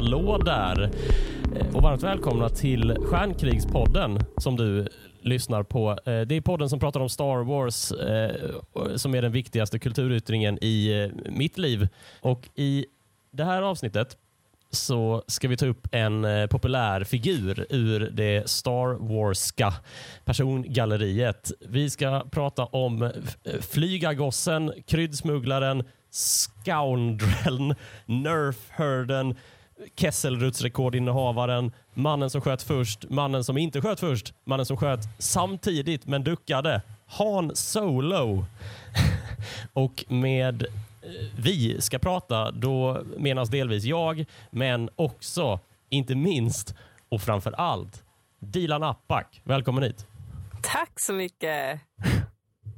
hallå där eh, och varmt välkomna till Stjärnkrigspodden som du lyssnar på. Eh, det är podden som pratar om Star Wars eh, som är den viktigaste kulturyttringen i mitt liv. Och i det här avsnittet så ska vi ta upp en populär figur ur det Star Warska persongalleriet. Vi ska prata om flygagossen, flygargossen, kryddsmugglaren, scoundreln, nerfherden, Kesselrutsrekordinnehavaren, mannen som sköt först, mannen som inte sköt först, mannen som sköt samtidigt men duckade, Han Solo. Och med eh, vi ska prata, då menas delvis jag, men också, inte minst och framför allt, Dilan Appak. Välkommen hit. Tack så mycket.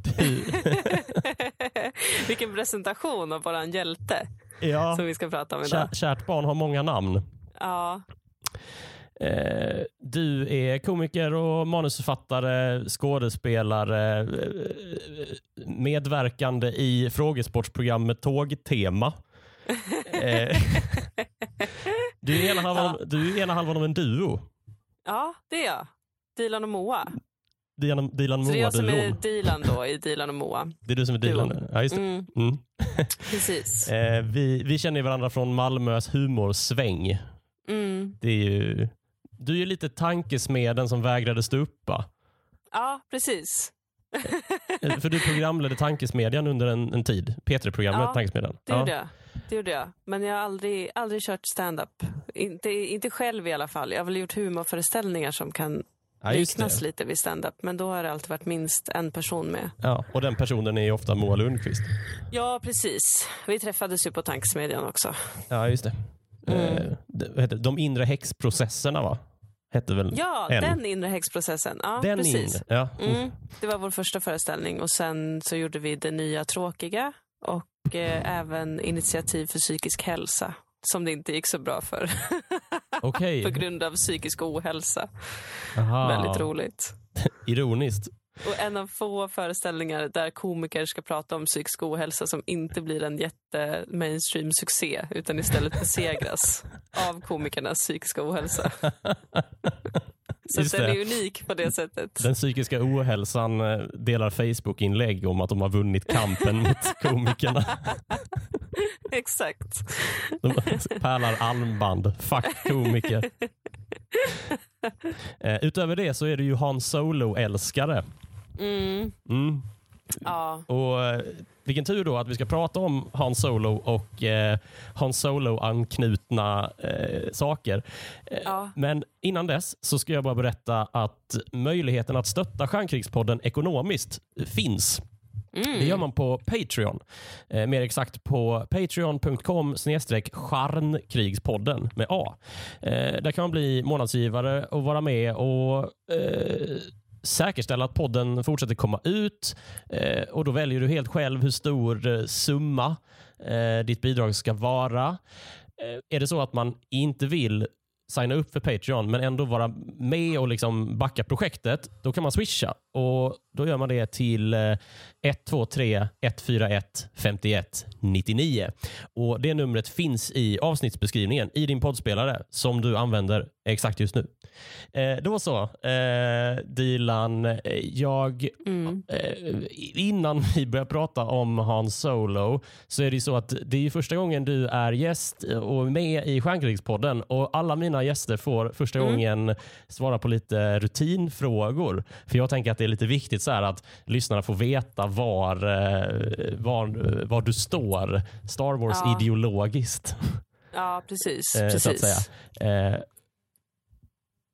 Vilken presentation av våran hjälte Ja, som vi ska prata om idag. kä- kärt barn har många namn. Ja, Eh, du är komiker och manusförfattare, skådespelare, eh, medverkande i frågesportsprogrammet Tågtema. Eh, du, är ena halvan, du är ena halvan av en duo. ja, det är jag. Dilan och Moa. Dilan, Dilan Så det är jag som är. Dilan då i Dilan och Moa. Det är du som är Dilan? Ja, just. Mm, Mm. precis. Eh, vi, vi känner ju varandra från Malmös humorsväng. Mm. Det är ju, du är ju lite tankesmeden som vägrade stå uppa. Ja, precis. Eh, För du programledde Tankesmedjan under en, en tid. P3-programmet Ja, Tankesmedjan. Det gjorde jag. Det gjorde jag. Men jag har aldrig, aldrig kört stand-up. Inte, inte själv i alla fall. Jag har väl gjort humorföreställningar som kan Ja, liknas det. lite vid stand-up. Men då har det alltid varit minst en person med. Ja, och den personen är ju ofta Moa Lundqvist. Ja, precis. Vi träffades ju på Tankesmedjan också. Ja, just det. Mm. Eh, de inre häxprocesserna, va? Hette väl Ja, en. den inre häxprocessen. Ja, Den precis. inre. Ja. Mm, det var vår första föreställning och sen så gjorde vi Det nya tråkiga och eh, även Initiativ för psykisk hälsa som det inte gick så bra för Okej. på grund av psykisk ohälsa. Aha. Väldigt roligt. Ironiskt. Och en av få föreställningar där komiker ska prata om psykisk ohälsa som inte blir en jätte mainstream succé utan istället besegras av komikernas psykiska ohälsa. Så Just den det. är unik på det sättet. Den psykiska ohälsan eh, delar Facebook-inlägg om att de har vunnit kampen mot komikerna. Exakt. De pärlar armband. Fuck komiker. Eh, utöver det så är du ju Han Solo-älskare. Mm, Mm. Ja. Och eh, Vilken tur då att vi ska prata om Han Solo och eh, Han Solo-anknutna eh, saker. Eh, Ja. Men innan dess så ska jag bara berätta att möjligheten att stötta Stjärnkrigspodden ekonomiskt finns. Mm. Det gör man på Patreon. Eh, mer exakt på patreon.com snedstreck charnkrigspodden med A. Eh, där kan man bli månadsgivare och vara med och eh, säkerställa att podden fortsätter komma ut. Eh, och Då väljer du helt själv hur stor eh, summa eh, ditt bidrag ska vara. Eh, är det så att man inte vill signa upp för Patreon men ändå vara med och liksom backa projektet, då kan man swisha. Och Då gör man det till eh, 123 141 51 99. Och Det numret finns i avsnittsbeskrivningen i din poddspelare som du använder exakt just nu. Eh, då så, eh, Dilan. eh, Jag Mm. Eh, innan vi börjar prata om Han Solo så är det ju så att det är första gången du är gäst och med i Stjärnkrigspodden och alla mina gäster får första Mm. gången svara på lite rutinfrågor. För jag tänker att det är lite viktigt så att lyssnarna får veta var, eh, var, var du står Star Wars Ja. ideologiskt. Ja, precis. Eh, precis. Eh,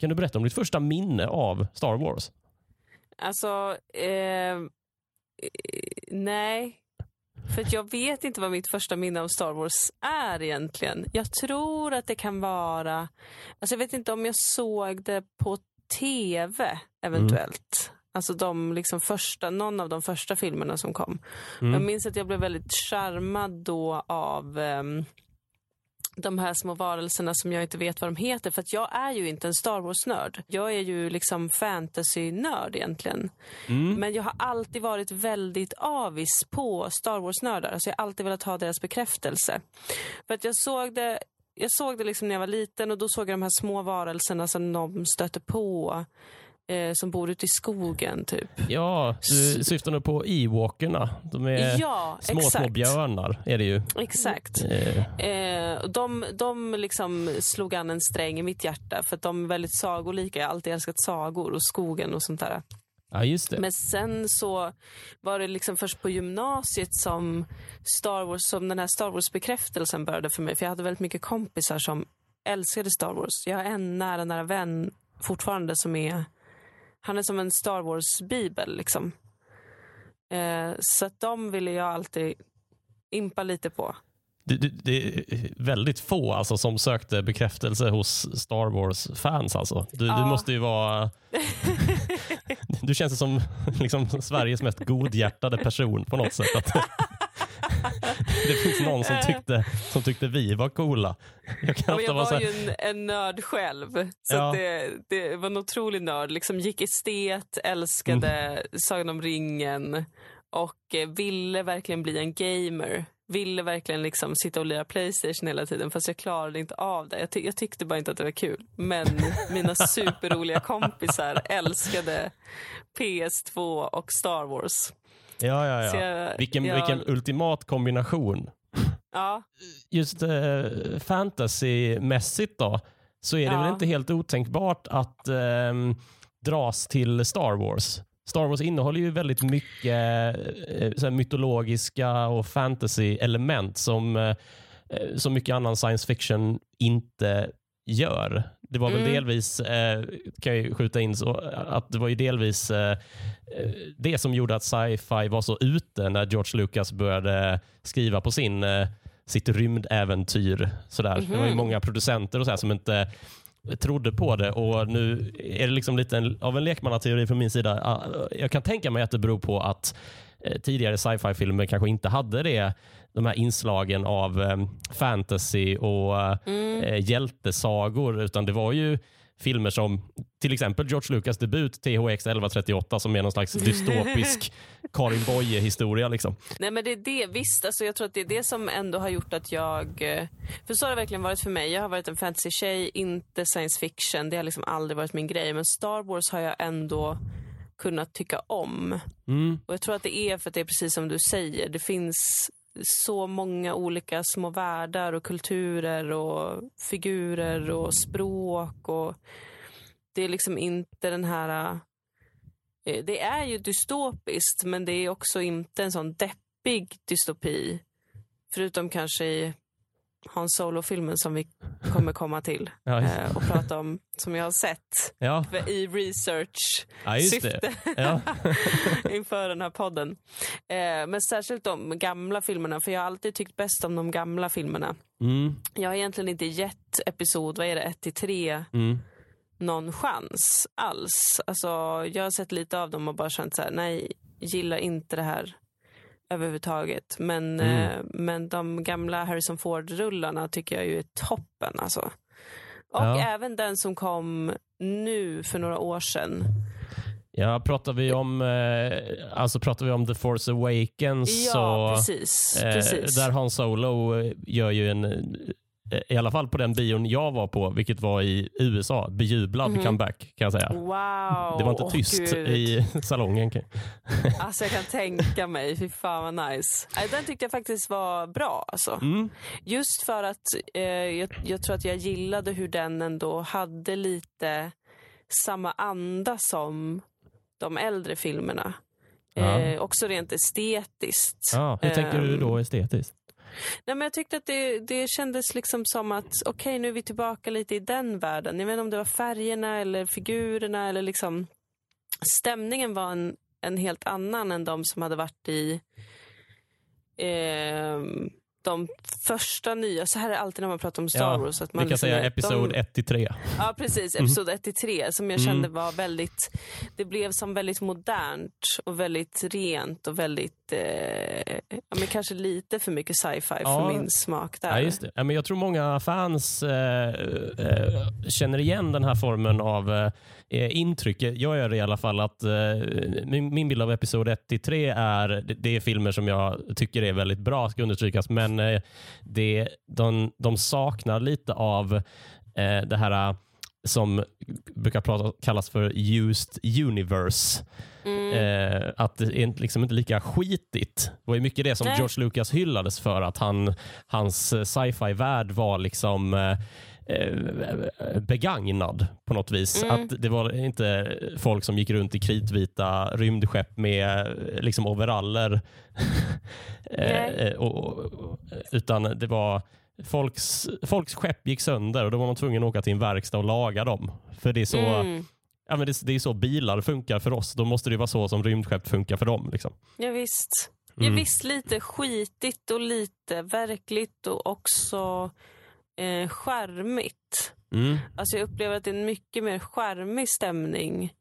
kan du berätta om ditt första minne av Star Wars? Alltså, eh, eh, nej. För jag vet inte vad mitt första minne av Star Wars är egentligen. Jag tror att det kan vara... Alltså jag vet inte om jag såg det på tv eventuellt. Alltså de liksom första, någon av de första filmerna som kom. Mm. Jag minns att jag blev väldigt charmad då av ehm, de här små varelserna som jag inte vet vad de heter. För att jag är ju inte en Star Wars-nörd. Jag är ju liksom fantasy-nörd egentligen. Mm. Men jag har alltid varit väldigt avis på Star Wars-nördar. Alltså jag har alltid velat ha deras bekräftelse. För att jag såg det jag såg det liksom när jag var liten och då såg jag de här små varelserna som de stöter på. Eh, som bor ute i skogen typ. Ja, du syftar nog på Ewokerna. De är Ja, små, exakt. små björnar. Är det ju. Exakt. Eh, Eh, de de liksom slog an en sträng i mitt hjärta för att de är väldigt sagolika. Jag har alltid älskat sagor och skogen och sånt där. ja, just det. Men sen så var det liksom först på gymnasiet som Star Wars, som den här Star Wars-bekräftelsen började för mig. För jag hade väldigt mycket kompisar som älskade Star Wars. Jag har en nära, nära vän fortfarande som är, han är som en Star Wars-bibel liksom. Eh, så att de ville jag alltid impa lite på. Det, det, det är väldigt få alltså, som sökte bekräftelse hos Star Wars-fans. Alltså. Du, du Ja. måste ju vara... Du känns som liksom, Sveriges mest godhjärtade person på något sätt. Det finns någon som tyckte, som tyckte vi var coola. Jag kan jag vara var här, ju en, en nörd själv. Så Ja. det, det var en otrolig nörd. Liksom gick estet, älskade Mm. Sagan om ringen och eh, ville verkligen bli en gamer. Ville verkligen liksom sitta och lira Playstation hela tiden fast jag klarade inte av det. Jag, ty- jag tyckte bara inte att det var kul. Men mina superroliga kompisar älskade PS2 och Star Wars. Ja, ja, Så ja. jag, Vilken, jag, vilken ultimat kombination. Ja, Just eh, fantasymässigt då, så är det Ja. väl inte helt otänkbart att ehm, dras till Star Wars. Star Wars innehåller ju väldigt mycket eh, så mytologiska och fantasy-element som, eh, som mycket annan science fiction inte gör. Det var väl Mm. delvis, eh, kan jag ju skjuta in, så, att det var ju delvis eh, eh, det som gjorde att sci-fi var så ute när George Lucas började skriva på sin, eh, sitt rymdäventyr. Sådär. Det var ju Mhm. många producenter och så som inte trodde på det och nu är det liksom lite en, av en lekmannateori från min sida. Ah, Jag kan tänka mig att det beror på att eh, tidigare sci-fi-filmer kanske inte hade det, de här inslagen av eh, fantasy och eh, mm. eh, hjältesagor, utan det var ju filmer som till exempel George Lucas debut THX 1138 som är någon slags dystopisk Karin Boye-historia. Liksom. Nej men det är det, visst. Alltså, jag tror att det är det som ändå har gjort att jag... eh, För så har det verkligen varit för mig. Jag har varit en fantasy-tjej, inte science fiction. Det har liksom aldrig varit min grej. Men Star Wars har jag ändå kunnat tycka om. Mm. Och jag tror att det är för att det är precis som du säger. Det finns så många olika små världar och kulturer och figurer och språk. och Det är liksom inte den här... Eh, det är ju dystopiskt, men det är också inte en sån deppig dystopi. Förutom kanske i Hans Solo-filmen som vi kommer komma till Ja, eh, och prata om, som jag har sett ja. i research ja, just syfte det. Ja. inför den här podden. Eh, men särskilt de gamla filmerna, för jag har alltid tyckt bäst om de gamla filmerna. Mm. Jag har egentligen inte gett episod, vad är det, 1 till 3 Mm. någon chans alls. Alltså, jag har sett lite av dem och bara känt så här, nej, gillar inte det här överhuvudtaget. Men, Mm. eh, men de gamla Harrison Ford-rullarna tycker jag ju är toppen. Alltså. Och Ja. även den som kom nu för några år sedan. Ja, pratar vi om, eh, alltså pratar vi om The Force Awakens Ja, så precis. eh, precis. där Han Solo eh, gör ju en, i alla fall på den bion jag var på, vilket var i USA, bejublad Mhm. comeback kan jag säga. Wow. Det var inte tyst gud. i salongen. Alltså jag kan tänka mig, fy fan vad nice. Den tyckte jag faktiskt var bra. Alltså. Mm. Just för att eh, jag, jag tror att jag gillade hur den ändå hade lite samma anda som de äldre filmerna. Eh, också rent estetiskt. Ja, hur tänker du Ehm, då estetiskt? Nej, men jag tyckte att det, det kändes liksom som att okej, nu är vi tillbaka lite i den världen. Jag vet inte om det var färgerna eller figurerna eller liksom stämningen var en, en helt annan än de som hade varit i ehm, de första nya. Så här är det alltid när man pratar om Star Ja, Wars. Att man Vi kan liksom säga episod de, 1 till 3. Ja, precis. Episod 1 till 3 som jag Mm. kände var väldigt... Det blev som väldigt modernt och väldigt rent och väldigt lite, ja, men kanske lite för mycket sci-fi Ja. för min smak där. Ja, just det. Ja, men jag tror många fans eh, eh, känner igen den här formen av eh, intryck. Jag gör det i alla fall. att eh, min, min bild av episod 1 till 3 är det, det är filmer som jag tycker är väldigt bra, ska understrykas, men eh, det, de, de saknar lite av eh, det här eh, som brukar prata, kallas för used universe. Mm. Eh, att det är liksom inte lika skitigt. Det var mycket det som Nej. George Lucas hyllades för, att han, hans eh, sci-fi-värld var liksom eh, eh, begagnad på något vis. Mm. Att Det var inte folk som gick runt i kritvita rymdskepp med eh, liksom overaller. Eh, Nej. eh, och, och, utan det var folks, folks skepp gick sönder och då var man tvungen att åka till en verkstad och laga dem. För det är så, Mm. ja, men det, det är så bilar funkar för oss. Då måste det vara så som rymdskepp funkar för dem. Liksom. Ja, visst. Mm. Ja, visst, lite skitigt och lite verkligt och också eh, skärmigt. Mm. Alltså jag upplever att det är en mycket mer skärmig stämning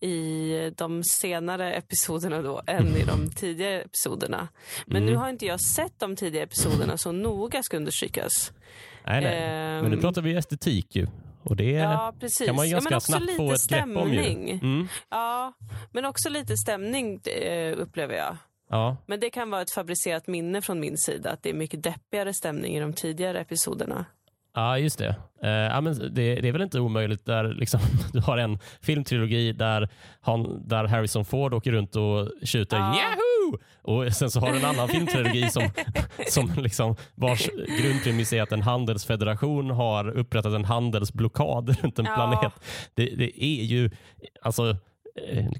i de senare episoderna då än i de tidigare episoderna. Men Mm. nu har inte jag sett de tidigare episoderna så noga ska understrykas. Nej, nej. Ehm, Men nu pratar vi estetik ju. Och det Ja, precis. kan man ja, ganska också snabbt få ett grepp om. Ju. stämning. Mm. Ja, men också lite stämning eh, upplever jag. Ja. Men det kan vara ett fabricerat minne från min sida att det är mycket deppigare stämning i de tidigare episoderna. Ja, just det. Eh, ja, men det. Det är väl inte omöjligt där liksom, du har en filmtrilogi där, han, där Harrison Ford åker runt och skjuter Ja. Yahoo! Och sen så har du en annan filmtrilogi som, som liksom, vars grundpremis är att en handelsfederation har upprättat en handelsblockad runt en Ja. planet. Det, det är ju, alltså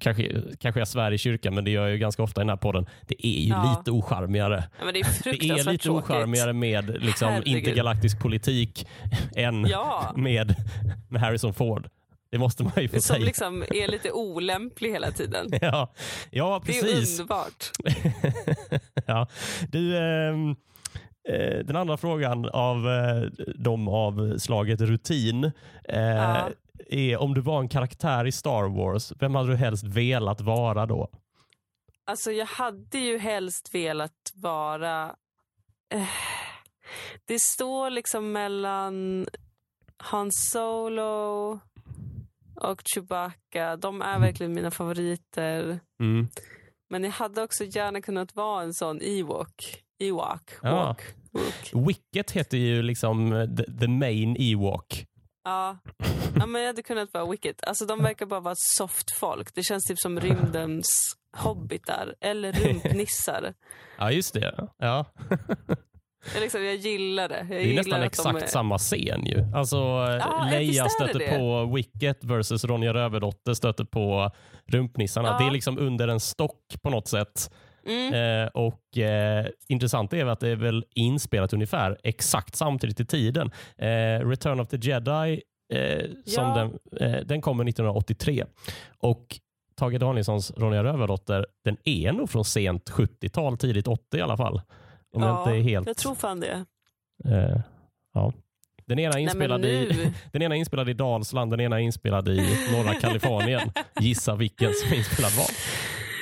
Kanske, kanske jag svär i kyrkan, men det gör jag ju ganska ofta i den här podden. Det är ju Ja. lite ocharmigare. Ja, det är Det är lite ocharmigare med liksom, Herregud. intergalaktisk politik än Ja, med, med Harrison Ford. Det måste man ju få som säga. liksom är lite olämplig hela tiden. Ja, ja Det är precis. underbart. ja. Du, ehm, eh, den andra frågan av eh, de av slaget rutin eh, Ja. Är om du var en karaktär i Star Wars, vem hade du helst velat vara då? Alltså jag hade ju helst velat vara... Eh, det står liksom mellan Han Solo och Chewbacca. De är verkligen mina favoriter. Mm. Men jag hade också gärna kunnat vara en sån Ewok. Ewok. Ja. Walk. Walk. Wicket heter ju liksom the, the main Ewok. Ja. ja, men jag hade kunnat vara Wicket. Alltså de verkar bara vara soft folk. Det känns typ som rymdens hobbitar eller rumpnissar. Ja, just det. Ja. Jag, liksom, jag gillar det. Jag Det är gillar nästan exakt är... samma scen ju. Alltså Ja, Leia visst är stöter det. på Wicket versus Ronja Rövardotter stöter på rumpnissarna. Ja. Det är liksom under en stock på något sätt. Mm. Eh, och eh, Intressant är att det är väl inspelat ungefär exakt samtidigt i tiden. Eh, Return of the Jedi eh, som Ja. den, eh, den kommer 1983. Och Tage Danielssons Ronja Rövardotter, den är nog från sent 70-tal, tidigt 80 i alla fall. Om jag inte är helt... jag tror fan det. Eh, ja. Den ena, är Nej, inspelad i, den ena är inspelad i Dalsland, den ena är inspelad i norra Kalifornien. Gissa vilken som är inspelad var.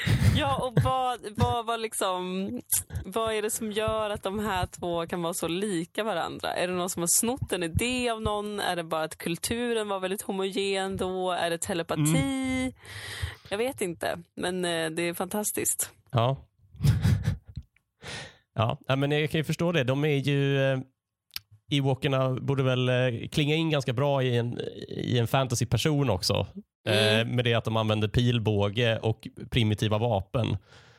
Ja, och vad, vad, vad, liksom, vad är det som gör att de här två kan vara så lika varandra? Är det någon som har snott en idé av någon? Är det bara att kulturen var väldigt homogen då? Är det telepati? Mm. Jag vet inte, men eh, det är fantastiskt. Ja. ja, ja, men jag kan ju förstå det. De är ju... Eh, Ewokerna borde väl eh, klinga in ganska bra i en, i en fantasy-person också. Eh, Mm. med det att de använder pilbåge och primitiva vapen.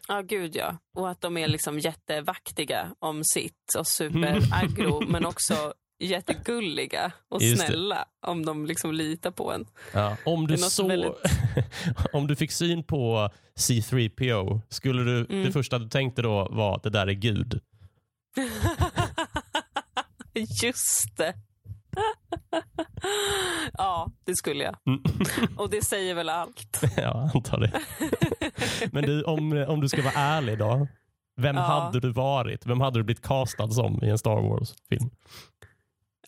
Ja, gud ja. Och att de är liksom jättevaktiga om sitt och superaggro, men också jättegulliga och Just det. snälla om de liksom litar på en. Ja, om, du Det så, väldigt- om du fick syn på C3PO, skulle du, Mm. det första du tänkte då var att det där är Gud? Just det. ja, det skulle jag. Mm. Och det säger väl allt. ja, antar det. Men du, om, om du ska vara ärlig då. Vem Ja. hade du varit? Vem hade du blivit castad som i en Star Wars-film?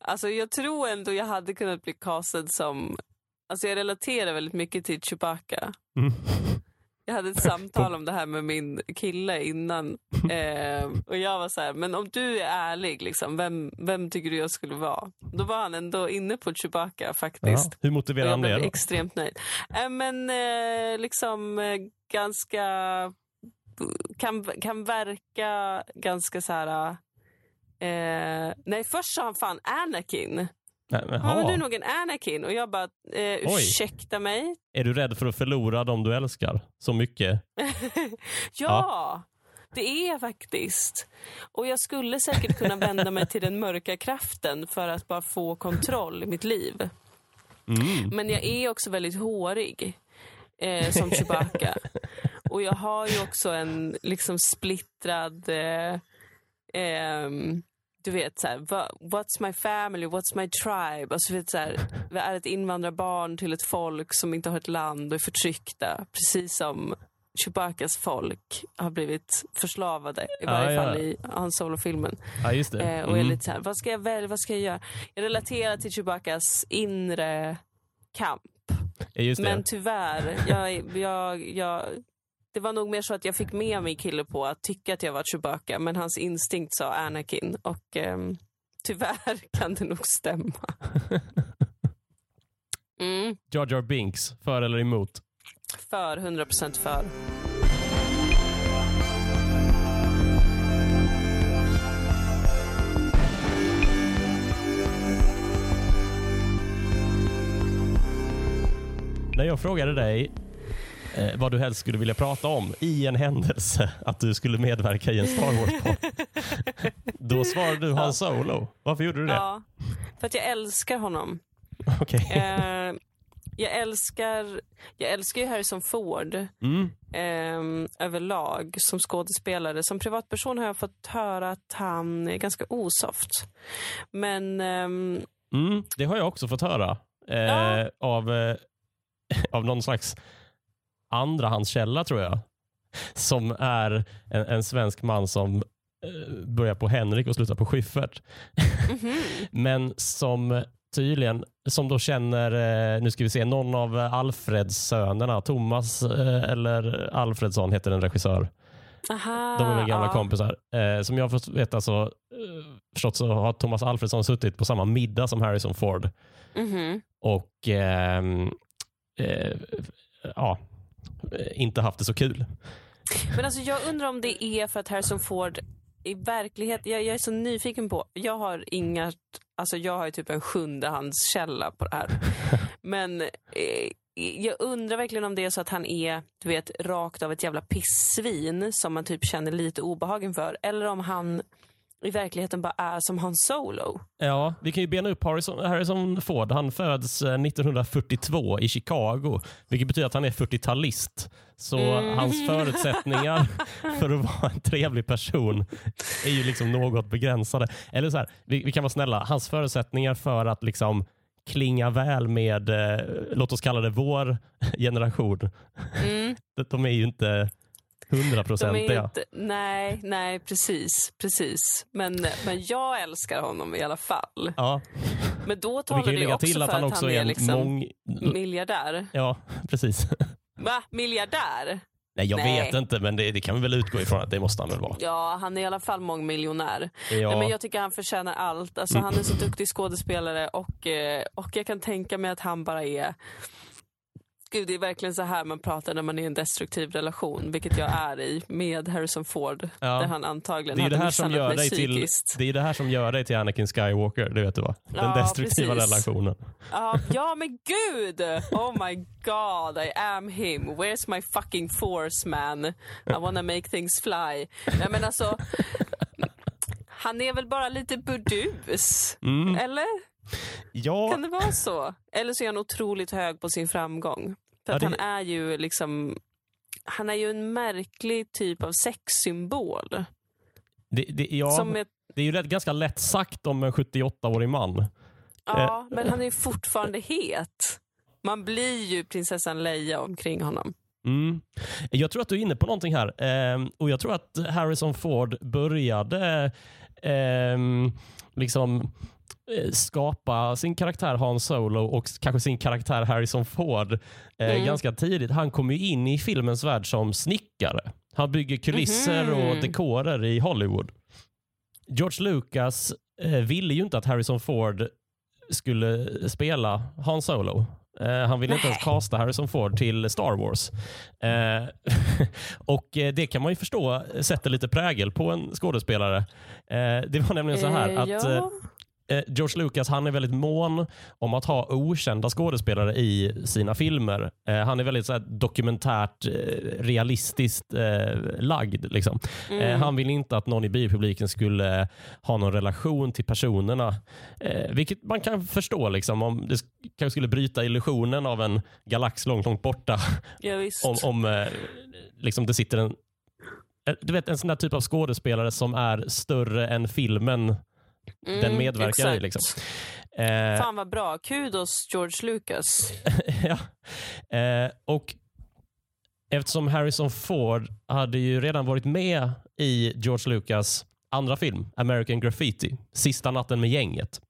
Alltså jag tror ändå jag hade kunnat bli castad som... Alltså jag relaterar väldigt mycket till Chewbacca. Mm. Jag hade ett samtal om det här med min kille innan. Eh, och jag var så här, men om du är ärlig, liksom, vem, vem tycker du jag skulle vara? Då var han ändå inne på Chewbacca faktiskt. Ja. Hur motiverar han det? Jag blev extremt nöjd. Eh, men eh, liksom eh, ganska... Kan, kan verka ganska så här... Eh, nej, först sa han fan Anakin. Nej, men, Ja, men ha. du nog en Anakin. Och jag bara, eh, ursäkta mig? Är du rädd för att förlora dem du älskar så mycket? ja, det är jag faktiskt. Och jag skulle säkert kunna vända mig till den mörka kraften för att bara få kontroll i mitt liv. Mm. Men jag är också väldigt hårig. Eh, som Chewbacca. Och jag har ju också en liksom splittrad... Eh, ehm, du vet, så här, "Va- what's my family, what's my tribe? Alltså, vet, så här, vi är ett invandrarbarn till ett folk som inte har ett land och är förtryckta. Precis som Chewbaccas folk har blivit förslavade, i varje ja. fall i Han Solo-filmen. Det. Eh, och är Mm. lite så här, vad ska jag välja, vad ska jag göra? Jag relaterar till Chewbaccas inre kamp. Men tyvärr, jag, jag, jag, det var nog mer så att jag fick med mig kille på att tycka att jag var Chewbacca, men hans instinkt sa Anakin. Och ehm, tyvärr kan det nog stämma. Mm, Jar Jar Binks, för eller emot? för, 100% för. När jag frågade dig eh, vad du helst skulle vilja prata om i en händelse att du skulle medverka i en Star Wars-podd. Då svarade du Han Solo. Varför gjorde du det? Ja, för att jag älskar honom. Okej. Eh, jag, älskar, jag älskar ju Harrison Ford. Mm. eh, överlag som skådespelare. Som privatperson har jag fått höra att han är ganska osoft. Men ehm, Mm, det har jag också fått höra eh, Ja. av, eh, av någon slags andrahandskälla tror jag. Som är en, en svensk man som eh, börjar på Henrik och slutar på Schyffert. mhm. Men som tydligen, som då känner, eh, nu ska vi se, någon av eh, Alfreds sönerna, Thomas eh, eller Alfredsson heter en regissör. Aha, De är väl gamla ja. kompisar. Eh, som jag har fått veta så, eh, förstått så har Thomas Alfredsson suttit på samma middag som Harrison Ford. Mhm. och ehm, eh, ja, eh, inte haft det så kul. Men alltså jag undrar om det är för att Harrison Ford i verklighet, jag, jag är så nyfiken på, jag har inga, alltså jag har ju typ en sjundehandskälla på det här. Men eh, jag undrar verkligen om det är så att han är, du vet, rakt av ett jävla pissvin som man typ känner lite obehag inför. Eller om han i verkligheten bara är som Han Solo. Ja, vi kan ju bena upp Harrison, Harrison Ford. Han föds eh, 1942 i Chicago, vilket betyder att han är 40-talist. Så Mm. hans förutsättningar för att vara en trevlig person är ju liksom något begränsade. Eller så här, vi, vi kan vara snälla, hans förutsättningar för att liksom klinga väl med, eh, låt oss kalla det vår generation, Mm. de är ju inte De är hundraprocentiga. inte, nej, nej, precis, precis. Men, men jag älskar honom i alla fall. Ja, Men då talar det ju också till för att han också är en liksom mång... miljardär. Ja, precis. Va? Miljardär? Nej, jag Nej. vet inte, men det, det kan vi väl utgå ifrån att det måste han väl vara. Ja, han är i alla fall mångmiljonär. Ja, Nej, men jag tycker han förtjänar allt. Alltså, Han är så duktig skådespelare och, eh, och jag kan tänka mig att han bara är... Gud, det är verkligen så här man pratar när man är i en destruktiv relation, vilket jag är i med Harrison Ford. Ja. Där han antagligen det är hade det här som misshandlat gör mig till psykiskt. det är det här som gör dig till Anakin Skywalker, det vet du va? Den Ja, destruktiva precis. relationen. Ja, ja, men gud! Oh my god, I am him. Where's my fucking force man? I wanna make things fly. Nej men alltså, han är väl bara lite burdus? Mm. Eller? Ja, Kan det vara så? Eller så är han otroligt hög på sin framgång. För Ja, det- han är ju liksom, han är ju en märklig typ av sexsymbol. det, det, ja är, det är ju rätt, ganska lätt sagt om en 78-årig man. ja, men han är fortfarande het. Man blir ju prinsessan Leia omkring honom. Mm. Jag tror att du är inne på någonting här. Ehm, och Jag tror att Harrison Ford började ehm, liksom eh, skapa sin karaktär Han Solo och kanske sin karaktär Harrison Ford eh, Mm. ganska tidigt. Han kom ju in i filmens värld som snickare. Han bygger kulisser Mhm. och dekorer i Hollywood. George Lucas eh, ville ju inte att Harrison Ford skulle spela Han Solo. Eh, han ville inte ens Nej. casta Harrison Ford till Star Wars. Eh, och eh, Det kan man ju förstå sätter lite prägel på en skådespelare. Eh, det var nämligen så här Eh, att eh, ja. Eh, George Lucas han är väldigt mån om att ha okända skådespelare i sina filmer. Eh, han är väldigt så dokumentärt, eh, realistiskt lagd. Liksom. Mm. han vill inte att någon i biopubliken skulle ha någon relation till personerna. Vilket man kan förstå liksom, om det sk- kanske skulle bryta illusionen av en galax långt, långt borta. ja, om om liksom det sitter en du vet en sån där typ av skådespelare som är större än filmen den Mm, medverkar i. exakt. Liksom. Eh, Fan vad bra. Kudos George Lucas. ja. eh, och eftersom Harrison Ford hade ju redan varit med i George Lucas andra film, American Graffiti, Sista natten med gänget.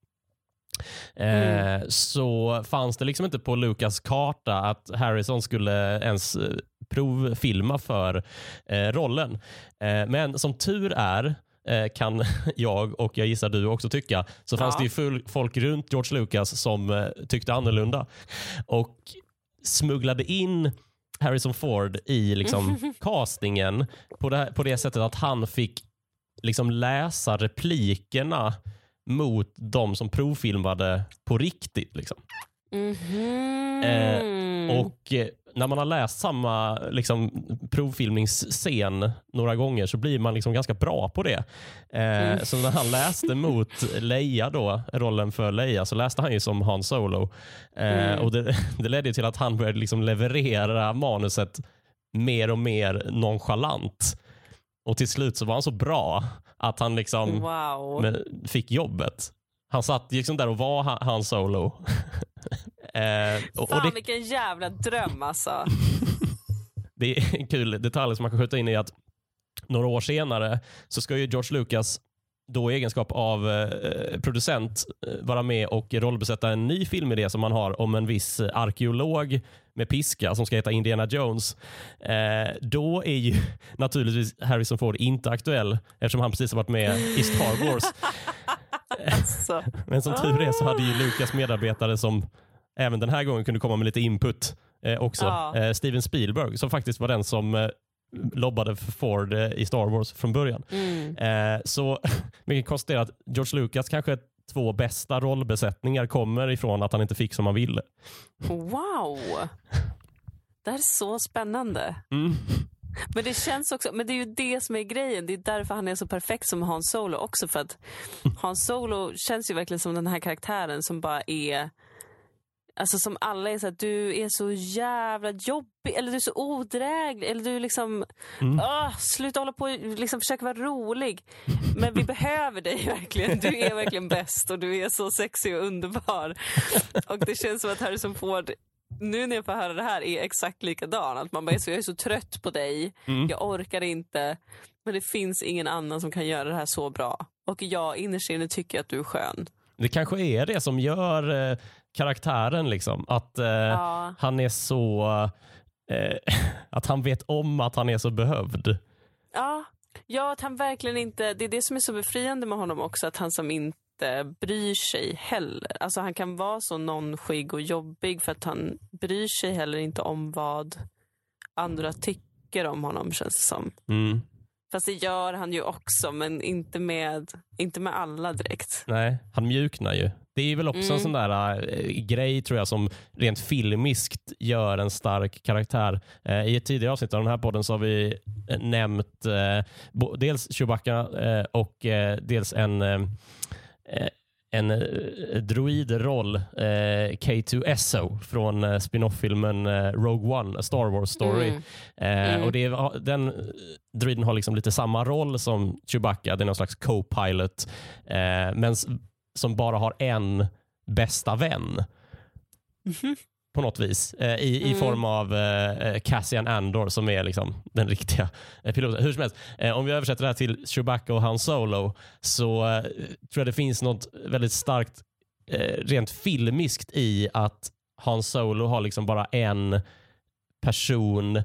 Eh, Mm. Så fanns det liksom inte på Lucas karta att Harrison skulle ens eh, provfilma för eh, rollen. Eh, men som tur är kan jag och jag gissar du också tycka, så fanns Ja. det ju full, folk runt George Lucas som eh, tyckte annorlunda och smugglade in Harrison Ford i liksom castingen på det, på det sättet att han fick liksom läsa replikerna mot de som provfilmade på riktigt. Liksom. Mhm. Eh, Och eh, när man har läst samma liksom, provfilmningsscen några gånger så blir man liksom ganska bra på det. Eh, Mm. Så när han läste mot Leia, då, rollen för Leia, så läste han ju som Han Solo. Eh, Mm. och det, det ledde till att han började liksom leverera manuset mer och mer nonchalant. Och till slut så var han så bra att han liksom Wow. men fick jobbet. Han satt liksom där och var Han Solo. eh, och, och Fan det, vilken jävla dröm alltså. det är en kul detalj som man kan skjuta in i att några år senare så ska ju George Lucas då i egenskap av eh, producent eh, vara med och rollbesätta en ny filmidé som man har om en viss eh, arkeolog med piska som ska heta Indiana Jones. Eh, då är ju naturligtvis Harrison Ford inte aktuell eftersom han precis har varit med i Star Wars. alltså. Men som tur är så hade ju Lucas medarbetare som även den här gången kunde komma med lite input eh, också. Ja. Eh, Steven Spielberg som faktiskt var den som eh, lobbade för Ford eh, i Star Wars från början. Mm. Så vi kan konstatera att George Lucas kanske två bästa rollbesättningar kommer ifrån att han inte fick som han ville. Wow. Det här är så spännande. Mm. Men det känns också, men det är ju det som är grejen. Det är därför han är så perfekt som Han Solo också. För att Han Solo känns ju verkligen som den här karaktären som bara är Alltså som alla är så att du är så jävla jobbig eller du är så odräglig eller du liksom, Mm. ah, sluta hålla på och liksom försöka vara rolig. Men vi behöver dig verkligen. Du är verkligen bäst och du är så sexig och underbar. Och det känns som att Harrison Ford, nu när jag får höra det här, är exakt likadan. Att man bara är så, jag är så trött på dig, Mm. jag orkar inte. Men det finns ingen annan som kan göra det här så bra. Och jag innerst inne tycker att du är skön. Det kanske är det som gör eh, karaktären. Liksom. Att eh, Ja. han är så... Eh, att han vet om att han är så behövd. Ja, ja, att han verkligen inte... Det är det som är så befriande med honom också, att han som inte bryr sig heller. Alltså han kan vara så nonskig och jobbig för att han bryr sig heller inte om vad andra tycker om honom känns det som. Mm. Fast det gör han ju också, men inte med, inte med alla direkt. Nej, han mjuknar ju. Det är väl också Mm. en sån där äh, grej tror jag som rent filmiskt gör en stark karaktär. Eh, I ett tidigare avsnitt av den här podden så har vi eh, nämnt dels Chewbacca och dels en en eh, droidroll, eh, K2SO från eh, spin-off-filmen eh, Rogue One, A Star Wars Story. Mm. Eh, Mm. och det är, den eh, droiden har liksom lite samma roll som Chewbacca. Det är någon slags co-pilot. Eh, men som bara har en bästa vän Mhm. På något vis. Eh, i, I Mm. form av eh, Cassian Andor som är liksom den riktiga eh, piloten. Hur som helst, eh, om vi översätter det här till Chewbacca och Han Solo så eh, tror jag det finns något väldigt starkt eh, rent filmiskt i att Han Solo har liksom bara en person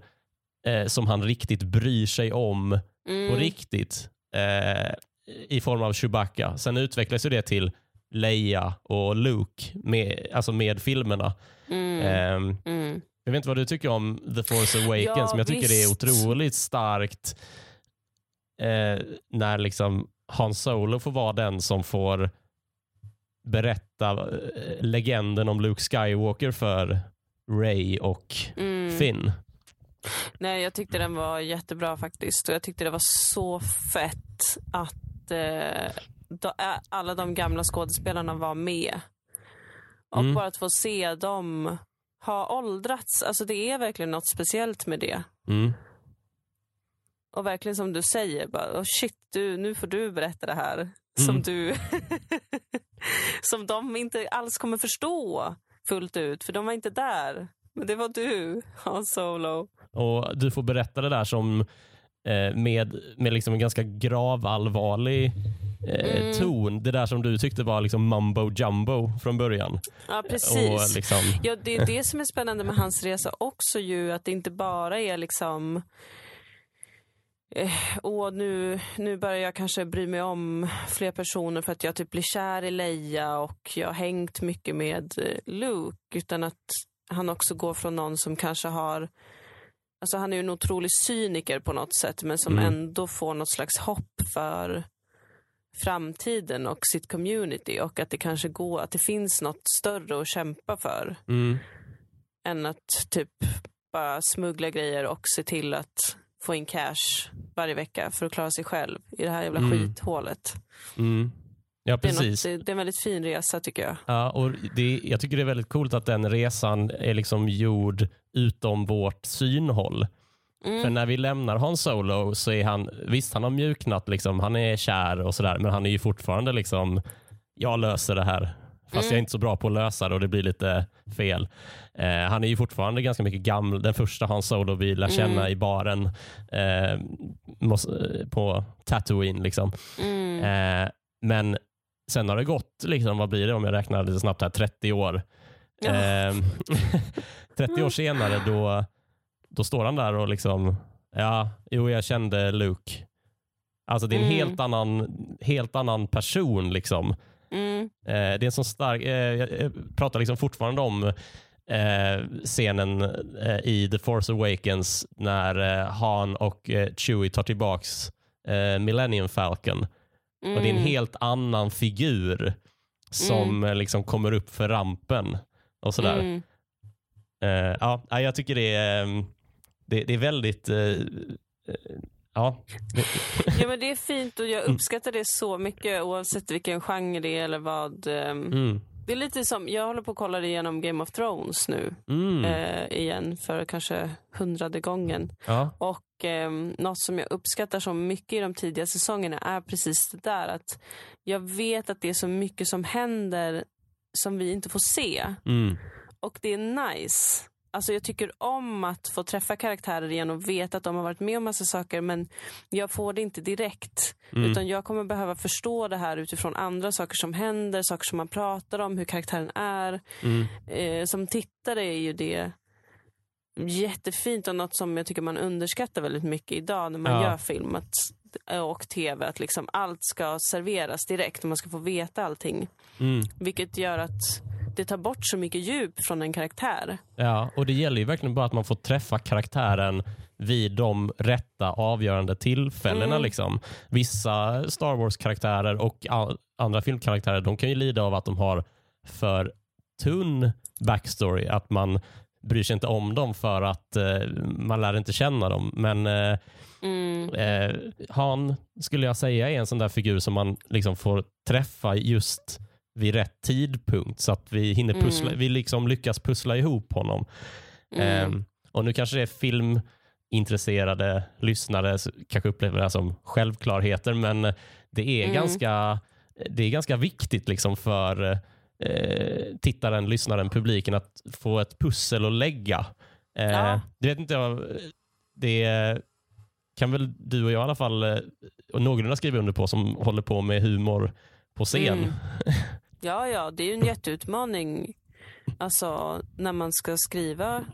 eh, som han riktigt bryr sig om Mm. på riktigt eh, i form av Chewbacca. Sen utvecklas ju det till Leia och Luke med, alltså med filmerna. Mm. Ehm, Mm. jag vet inte vad du tycker om The Force Awakens, Ja, men jag tycker visst. det är otroligt starkt eh, när liksom Han Solo får vara den som får berätta eh, legenden om Luke Skywalker för Ray och Mm. Finn. Nej, jag tyckte den var jättebra faktiskt. Och jag tyckte det var så fett att eh, alla de gamla skådespelarna var med. Och Mm. bara att få se dem ha åldrats. Alltså det är verkligen något speciellt med det. Mm. Och verkligen som du säger, bara, oh shit, du, nu får du berätta det här. Som Mm. du Som de inte alls kommer förstå fullt ut, för de var inte där. Men det var du, Han Solo. Och Du får berätta det där som eh, med, med liksom en ganska gravallvarlig eh, Mm. ton. Det där som du tyckte var liksom mumbo jumbo från början. Ja, precis. Och liksom, Ja, det är det som är spännande med hans resa också ju, att det inte bara är liksom eh, Åh, nu, nu börjar jag kanske bry mig om fler personer för att jag typ blir kär i Leia och jag har hängt mycket med eh, Luke. Utan att han också går från någon som kanske har Alltså han är ju en otrolig cyniker på något sätt men som Mm. ändå får något slags hopp för framtiden och sitt community och att det kanske går, att det finns något större att kämpa för mm, än att typ bara smuggla grejer och se till att få in cash varje vecka för att klara sig själv i det här jävla Mm. skithålet. mm. Ja, Det är, precis. något, det, det är en väldigt fin resa tycker jag. Ja, och det, jag tycker det är väldigt coolt att den resan är liksom gjord utom vårt synhåll. För Mm. när vi lämnar Han Solo så är han, visst han har mjuknat, liksom, han är kär och sådär, men han är ju fortfarande liksom, jag löser det här. Fast Mm. jag är inte så bra på att lösa det och det blir lite fel. Eh, han är ju fortfarande ganska mycket gammal, den första Han Solo vi lär känna Mm. i baren eh, måste, på Tatooine. Liksom. Mm. Eh, men sen har det gått, liksom, vad blir det om jag räknar lite snabbt här, 30 år. Ja. Eh, 30 år senare då, då står han där och liksom, ja, jo jag kände Luke. Alltså det är en Mm. helt, annan, helt annan person. liksom. Mm. Eh, det är en sån stark, eh, jag pratar liksom fortfarande om eh, scenen eh, i The Force Awakens när eh, Han och eh, Chewie tar tillbaks eh, Millennium Falcon. Mm. Och det är en helt annan figur som eh, liksom kommer upp för rampen. och sådär. Mm. Ja, ja, jag tycker det är, eh, det, det är väldigt... eh, eh, ja. Ja men det är fint och jag uppskattar det så mycket oavsett vilken genre det är eller vad. ehm, Mm. Det är lite som, jag håller på att kolla igenom Game of Thrones nu Mm. eh, igen för kanske hundrade gången. Ja. Och eh, något som jag uppskattar så mycket i de tidiga säsongerna är precis det där att jag vet att det är så mycket som händer som vi inte får se. Mm. Och det är nice. Alltså jag tycker om att få träffa karaktärer igen och veta att de har varit med om massa saker men jag får det inte direkt. Mm. Utan jag kommer behöva förstå det här utifrån andra saker som händer, saker som man pratar om, hur karaktären är. Mm. Eh, som tittare är ju det jättefint och något som jag tycker man underskattar väldigt mycket idag när man Ja. gör film att, och tv. Att liksom allt ska serveras direkt och man ska få veta allting. Mm. Vilket gör att det tar bort så mycket djup från en karaktär. Ja, och det gäller ju verkligen bara att man får träffa karaktären vid de rätta avgörande tillfällena. Mm. Liksom. Vissa Star Wars-karaktärer och andra filmkaraktärer de kan ju lida av att de har för tunn backstory. Att man bryr sig inte om dem för att eh, man lär inte känna dem. Men eh, Mm. eh, Han skulle jag säga är en sån där figur som man liksom får träffa just vid rätt tidpunkt så att vi hinner pussla, Mm. vi liksom lyckas pussla ihop honom. Mm. Ehm, och nu kanske det är filmintresserade lyssnare kanske upplever det här som självklarheter men det är, Mm. ganska, det är ganska viktigt liksom för eh, tittaren, lyssnaren, publiken att få ett pussel att lägga. Eh, Ja. Det vet inte jag, det kan väl du och jag i alla fall eh, och någorlunda skriva under på som håller på med humor på scen. Mm. Ja, ja, det är ju en jätteutmaning. Alltså när man ska skriva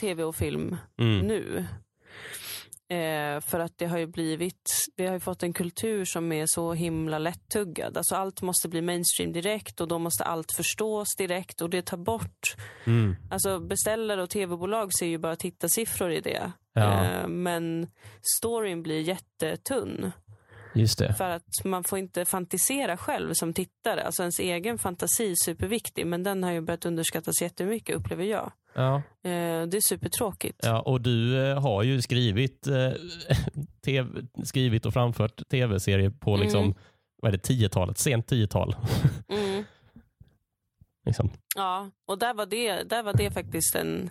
tv och film Mm. nu. Eh, för att det har ju blivit, vi har ju fått en kultur som är så himla lättuggad. Alltså allt måste bli mainstream direkt och då måste allt förstås direkt och det tar bort. Mm. Alltså beställare och tv-bolag ser ju bara tittarsiffror i det. Ja. Eh, men storyn blir jättetunn. Just det. För att man får inte fantisera själv som tittare. Alltså ens egen fantasi är superviktig men den har ju börjat underskattas jättemycket upplever jag. Ja. Eh, det är supertråkigt. Ja, och du eh, har ju skrivit, eh, skrivit och framfört tv-serier på liksom, Mm. vad är det, 10-talet, sent 10-tal. Mm. liksom. Ja, och där var, det, där var det faktiskt en...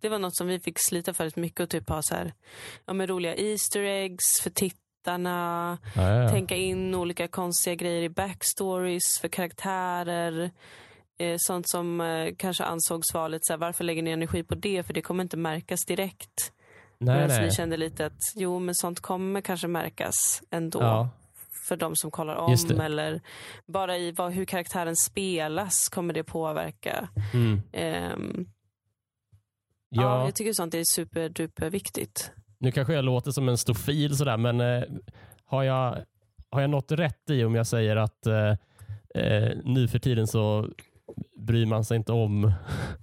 Det var något som vi fick slita för mycket och typ ha så här, ja, med roliga Easter eggs för tittarna. Ja, ja, ja. Tänka in olika konstiga grejer i backstories för karaktärer. Eh, sånt som eh, kanske ansågs vara lite så här, varför lägger ni energi på det? För det kommer inte märkas direkt. nej, Medan nej. vi kände lite att jo, men sånt kommer kanske märkas ändå. Ja, För de som kollar om eller bara i vad, hur karaktären spelas kommer det påverka. mm. Ehm, ja. ja. jag tycker sånt är superduper viktigt. Nu kanske jag låter som en stofil sådär, men eh, har, jag, har jag något rätt i om jag säger att eh, eh nu för tiden så bryr man sig inte om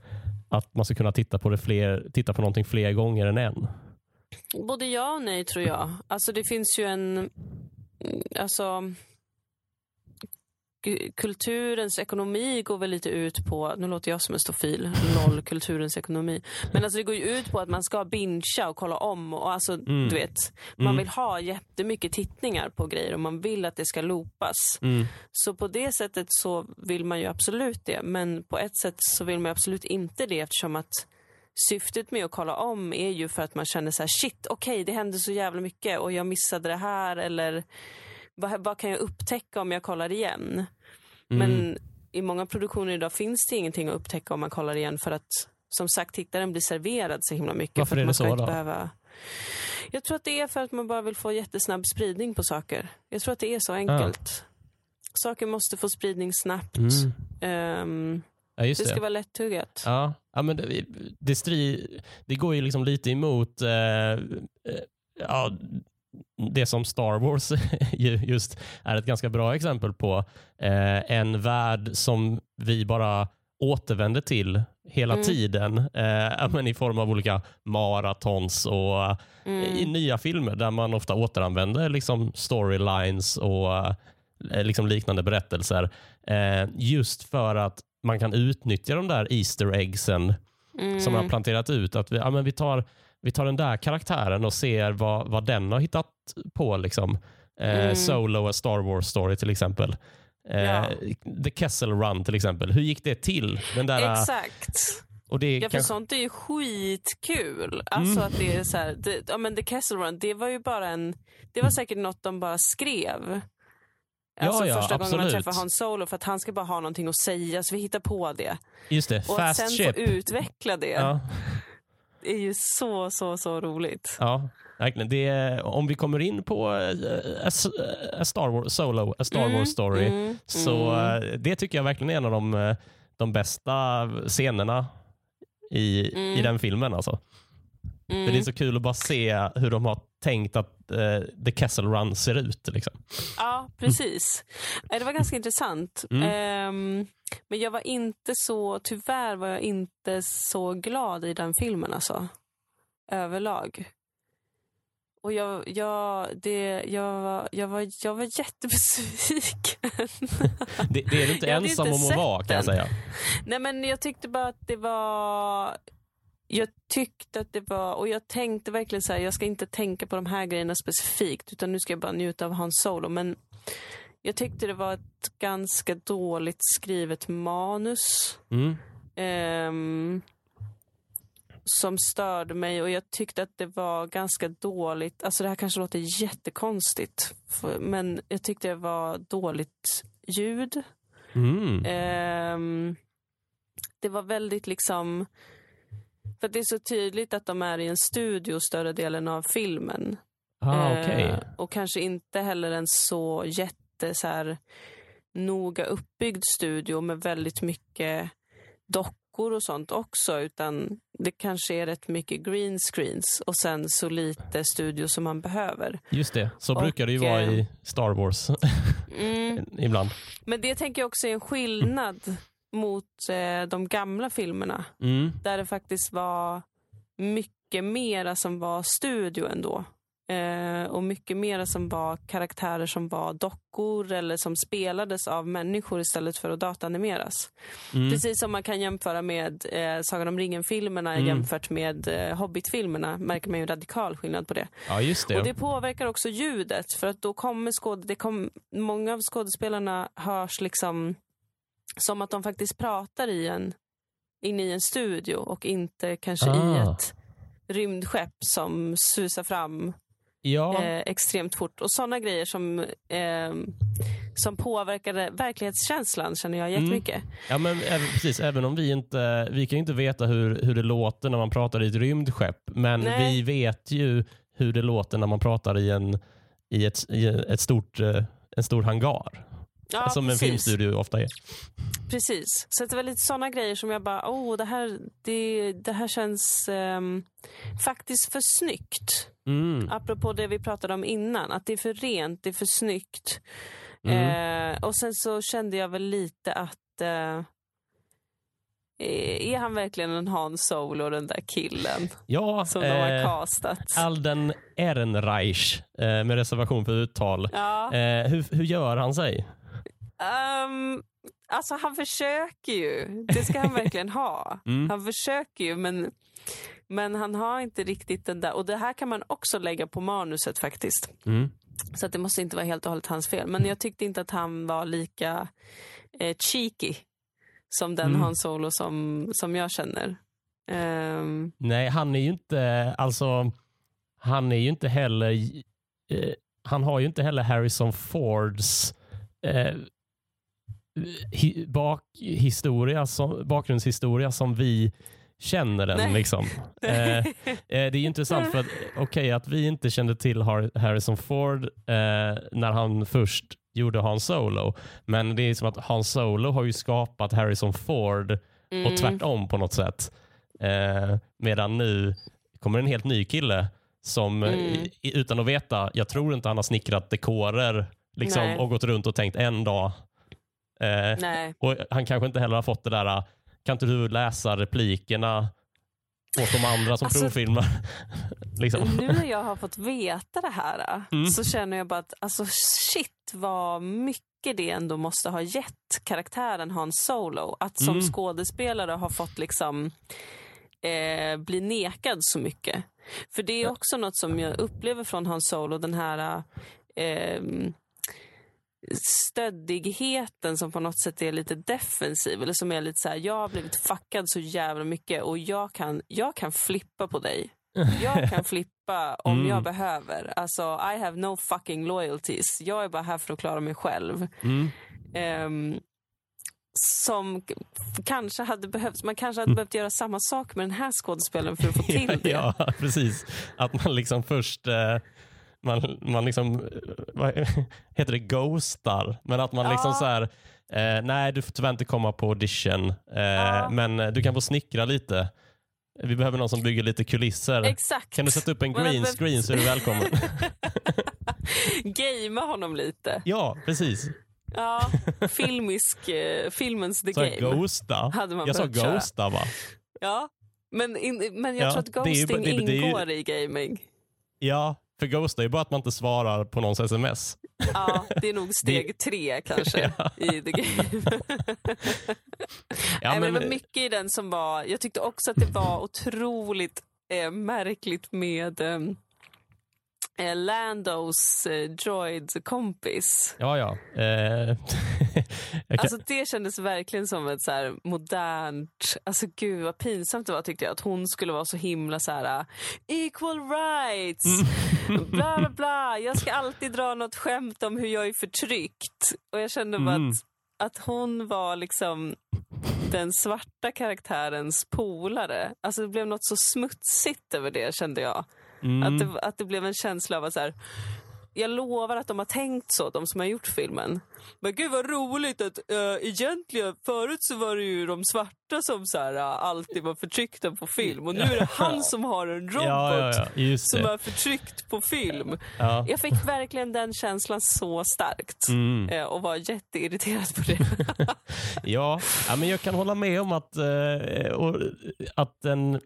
att man ska kunna titta på, det fler, titta på någonting fler gånger än en? Både ja och nej tror jag. Alltså det finns ju en, mm, alltså kulturens ekonomi går väl lite ut på, nu låter jag som en stofil, noll kulturens ekonomi. Men alltså det går ju ut på att man ska bingea och kolla om och alltså Mm. du vet, man Mm. vill ha jättemycket tittningar på grejer och man vill att det ska loopas. Mm. Så på det sättet så vill man ju absolut det. Men på ett sätt så vill man absolut inte det eftersom att syftet med att kolla om är ju för att man känner så här shit, okej det hände så jävla mycket och jag missade det här eller vad, vad kan jag upptäcka om jag kollar igen? Mm. Men i många produktioner idag finns det ingenting att upptäcka om man kollar igen för att som sagt tittaren blir serverad så himla mycket. Varför för att är det så då? Behöva... Jag tror att det är för att man bara vill få jättesnabb spridning på saker. Jag tror att det är så enkelt. Saker måste få spridning snabbt. Mm. Ehm, Ja, det det. ska vara lättuggat. Ja, ja men det, det, stri, det går ju liksom lite emot eh, eh, ja, det som Star Wars ju just är ett ganska bra exempel på. Eh, en värld som vi bara återvänder till hela Mm. tiden eh, men i form av olika maratons och eh, i Mm. nya filmer där man ofta återanvänder liksom storylines och eh, liksom liknande berättelser. Eh, just för att man kan utnyttja de där Easter eggsen Mm. som man har planterat ut. Att vi, ja, men vi, tar, vi tar den där karaktären och ser vad, vad den har hittat på. Liksom. Eh, Mm. Solo, a Star Wars story till exempel. Eh, Ja. The Kessel Run till exempel. Hur gick det till? Den där, Exakt. och det är Ja, för kanske, sånt är ju skitkul. Alltså Mm. att det är så här, det, ja men The Castle Run, det var ju bara en, det var säkert något de bara skrev. Alltså ja, första gången man absolut. träffar Han Solo för att han ska bara ha någonting att säga så vi hittar på det. just det, Och Fast sen Ship. få utveckla det Ja, är ju så, så, så roligt. ja, verkligen. Det är, om vi kommer in på eh, a, a Star Wars, Solo, a Star Mm, Wars story, mm, Så eh, det tycker jag verkligen är en av de, eh, de bästa scenerna i, i Mm. den filmen. Alltså. Mm. För det är så kul att bara se hur de har tänkt att eh, The Kessel Run ser ut. Liksom. Ja, precis. Eh, Det var ganska intressant. Mm. Ehm, men jag var inte så, tyvärr var jag inte så glad i den filmen alltså. Överlag. Och jag, jag, det, jag, var, jag, var, jag var jättebesviken. Det, det är du inte Jag ensam inte om att vara kan jag säga. Nej men jag tyckte bara att det var jag tyckte att det var, och jag tänkte verkligen så här, jag ska inte tänka på de här grejerna specifikt, utan nu ska jag bara njuta av Hans Solo. Men jag tyckte det var ett ganska dåligt skrivet manus. Mm. ehm, som störde mig och jag tyckte att det var ganska dåligt, alltså det här kanske låter jättekonstigt, för, men jag tyckte det var dåligt ljud. Mm. Ehm, det var väldigt liksom... För det är så tydligt att de är i en studio större delen av filmen. Ah, Eh, okej. och kanske inte heller en så jätte så här, noga uppbyggd studio med väldigt mycket dockor och sånt också. Utan det kanske är rätt mycket green screens och sen så lite studio som man behöver. Just det, så Och, brukar det ju vara eh, i Star Wars Mm. ibland. Men det tänker jag också är en skillnad mot eh, de gamla filmerna. Mm. Där det faktiskt var mycket mera som var studio ändå. Eh, och mycket mera som var karaktärer som var dockor eller som spelades av människor istället för att dataanimeras. Mm. Precis som man kan jämföra med eh, Sagan om ringen-filmerna Mm. jämfört med eh, Hobbit-filmerna märker man ju en radikal skillnad på det. Ja, just det. Och det påverkar också ljudet för att då kommer skåd det kom, många av skådespelarna hörs liksom som att de faktiskt pratar i en, inne i en studio och inte kanske i Ah. ett rymdskepp som susar fram ja. eh, extremt fort. Och sådana grejer som, eh, som påverkade verklighetskänslan känner jag Mm. jättemycket. Ja, men även, precis. Även om vi inte vi kan inte veta hur, hur det låter när man pratar i ett rymdskepp, men Nej. vi vet ju hur det låter när man pratar i en, i ett, i ett stort, eh, en stor hangar. Ja, som en precis. filmstudio ofta är. Precis. Så det var lite sådana grejer som jag bara, åh, det här, det, det här känns ehm, faktiskt för snyggt. Mm. Apropå det vi pratade om innan, att det är för rent, det är för snyggt. Mm. Eh, och sen så kände jag väl lite att eh, är han verkligen en Han Solo, den där killen Ja, som de har eh, castat? Alden Ehrenreich eh, med reservation för uttal. Ja, Eh, hur, hur gör han sig? Ehm, alltså han försöker ju. Det ska han verkligen ha. Mm. Han försöker ju, men, men han har inte riktigt den där. Och det här kan man också lägga på manuset faktiskt. Mm. Så att det måste inte vara helt och hållet hans fel. Men jag tyckte inte att han var lika eh, cheeky som den Mm. Han Solo som, som jag känner. Ehm, Nej, han är ju inte, alltså, han är ju inte heller, eh, han har ju inte heller Harrison Fords eh, hi, bak, historia som, bakgrundshistoria som vi känner den. Nej. Liksom. Eh, eh, det är intressant för att, okej att vi inte kände till Har- Harrison Ford eh, när han först gjorde Han Solo, men det är som att Han Solo har ju skapat Harrison Ford mm, och tvärtom på något sätt. Eh, medan nu kommer en helt ny kille som Mm. utan att veta, jag tror inte han har snickrat dekorer liksom, Nej. och gått runt och tänkt en dag. Eh, och Han kanske inte heller har fått det där, eh, kan inte du läsa replikerna åt de andra som Alltså- provfilmar? liksom. Nu när jag har fått veta det här Mm. så känner jag bara att alltså, shit vad mycket det ändå måste ha gett karaktären Han Solo. Att som Mm. skådespelare ha fått liksom eh, bli nekad så mycket. För det är också något som jag upplever från Han Solo, den här eh, stöddigheten som på något sätt är lite defensiv. Eller som är lite så här, jag har blivit fuckad så jävla mycket och jag kan, jag kan flippa på dig. Jag kan flippa om Mm. jag behöver. Alltså, I have no fucking loyalties. Jag är bara här för att klara mig själv. Mm. Ehm, som kanske hade behövts. Man kanske hade Mm. behövt göra samma sak med den här skådespelaren för att få till det. ja, precis. Att man liksom först eh, man, man liksom, eh, vad heter det, ghostar. Men att man liksom Ja. så här, eh, nej du får tyvärr inte komma på audition, eh, men eh, du kan få snickra lite. Vi behöver någon som bygger lite kulisser. Exakt. Kan du sätta upp en green screen så är du välkommen. Gamea honom lite. ja, precis. Ja, filmisk, eh, filmens The Så Game. ghosta. Hade man Jag sa ghosta va? Ja, men, in, men jag Ja, tror att det är ju- ghosting det- det är ingår i gaming. Ja, för ghosta är ju bara att man inte svarar på någons sms. Ja, det är nog steg tre kanske Ja. i The Game. Ja, men det var mycket i den som var... Jag tyckte också att det var otroligt eh, märkligt med eh, Landos eh, droid-kompis. ja, ja. Eh, kan, Alltså det kändes verkligen som ett så här modernt... Alltså gud vad pinsamt det var tyckte jag. Att hon skulle vara så himla så här uh, equal rights, bla bla bla. Jag ska alltid dra något skämt om hur jag är förtryckt. Och jag kände bara Mm. att, att hon var liksom den svarta karaktärens polare. Alltså det blev något så smutsigt över det kände jag. Mm. Att, det, att det blev en känsla av att så här, jag lovar att de har tänkt så, de som har gjort filmen. Men gud vad roligt att uh, egentligen, förut så var det ju de svarta som så här, uh, alltid var förtryckta på film och nu är det han som har en robot Ja, ja, ja, som är förtryckt på film. Ja. Jag fick verkligen den känslan så starkt Mm. eh, och var jätteirriterad på det. Ja, men jag kan hålla med om att, eh, och, att den,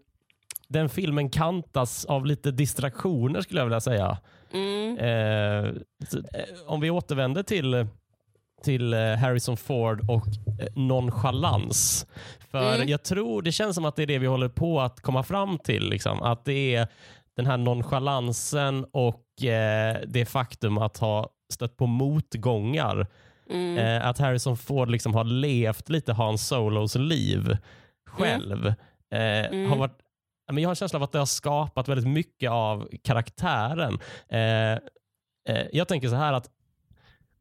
den filmen kantas av lite distraktioner skulle jag vilja säga. Mm. Eh, eh, om vi återvänder till, till eh, Harrison Ford och eh, nonchalans. För Mm. jag tror, det känns som att det är det vi håller på att komma fram till. Liksom. Att det är den här nonchalansen och eh, det faktum att ha stött på motgångar. Mm. Eh, att Harrison Ford liksom har levt lite Hans Solos liv själv. Eh, Mm. har varit, ja, men jag har en känsla av att det har skapat väldigt mycket av karaktären. Eh, eh, jag tänker så här att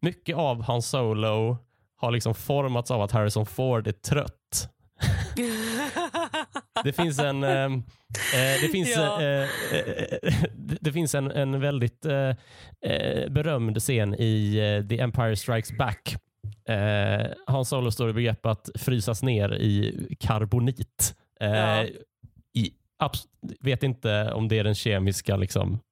mycket av Hans Solo har liksom formats av att Harrison Ford är trött. Det finns en, eh, det finns, Ja. det finns en, en väldigt berömd scen i The Empire Strikes Back. Hans Solo står i begrepp att frysas ner i karbonit. Ja. i, vet inte om det är den kemiska liksom.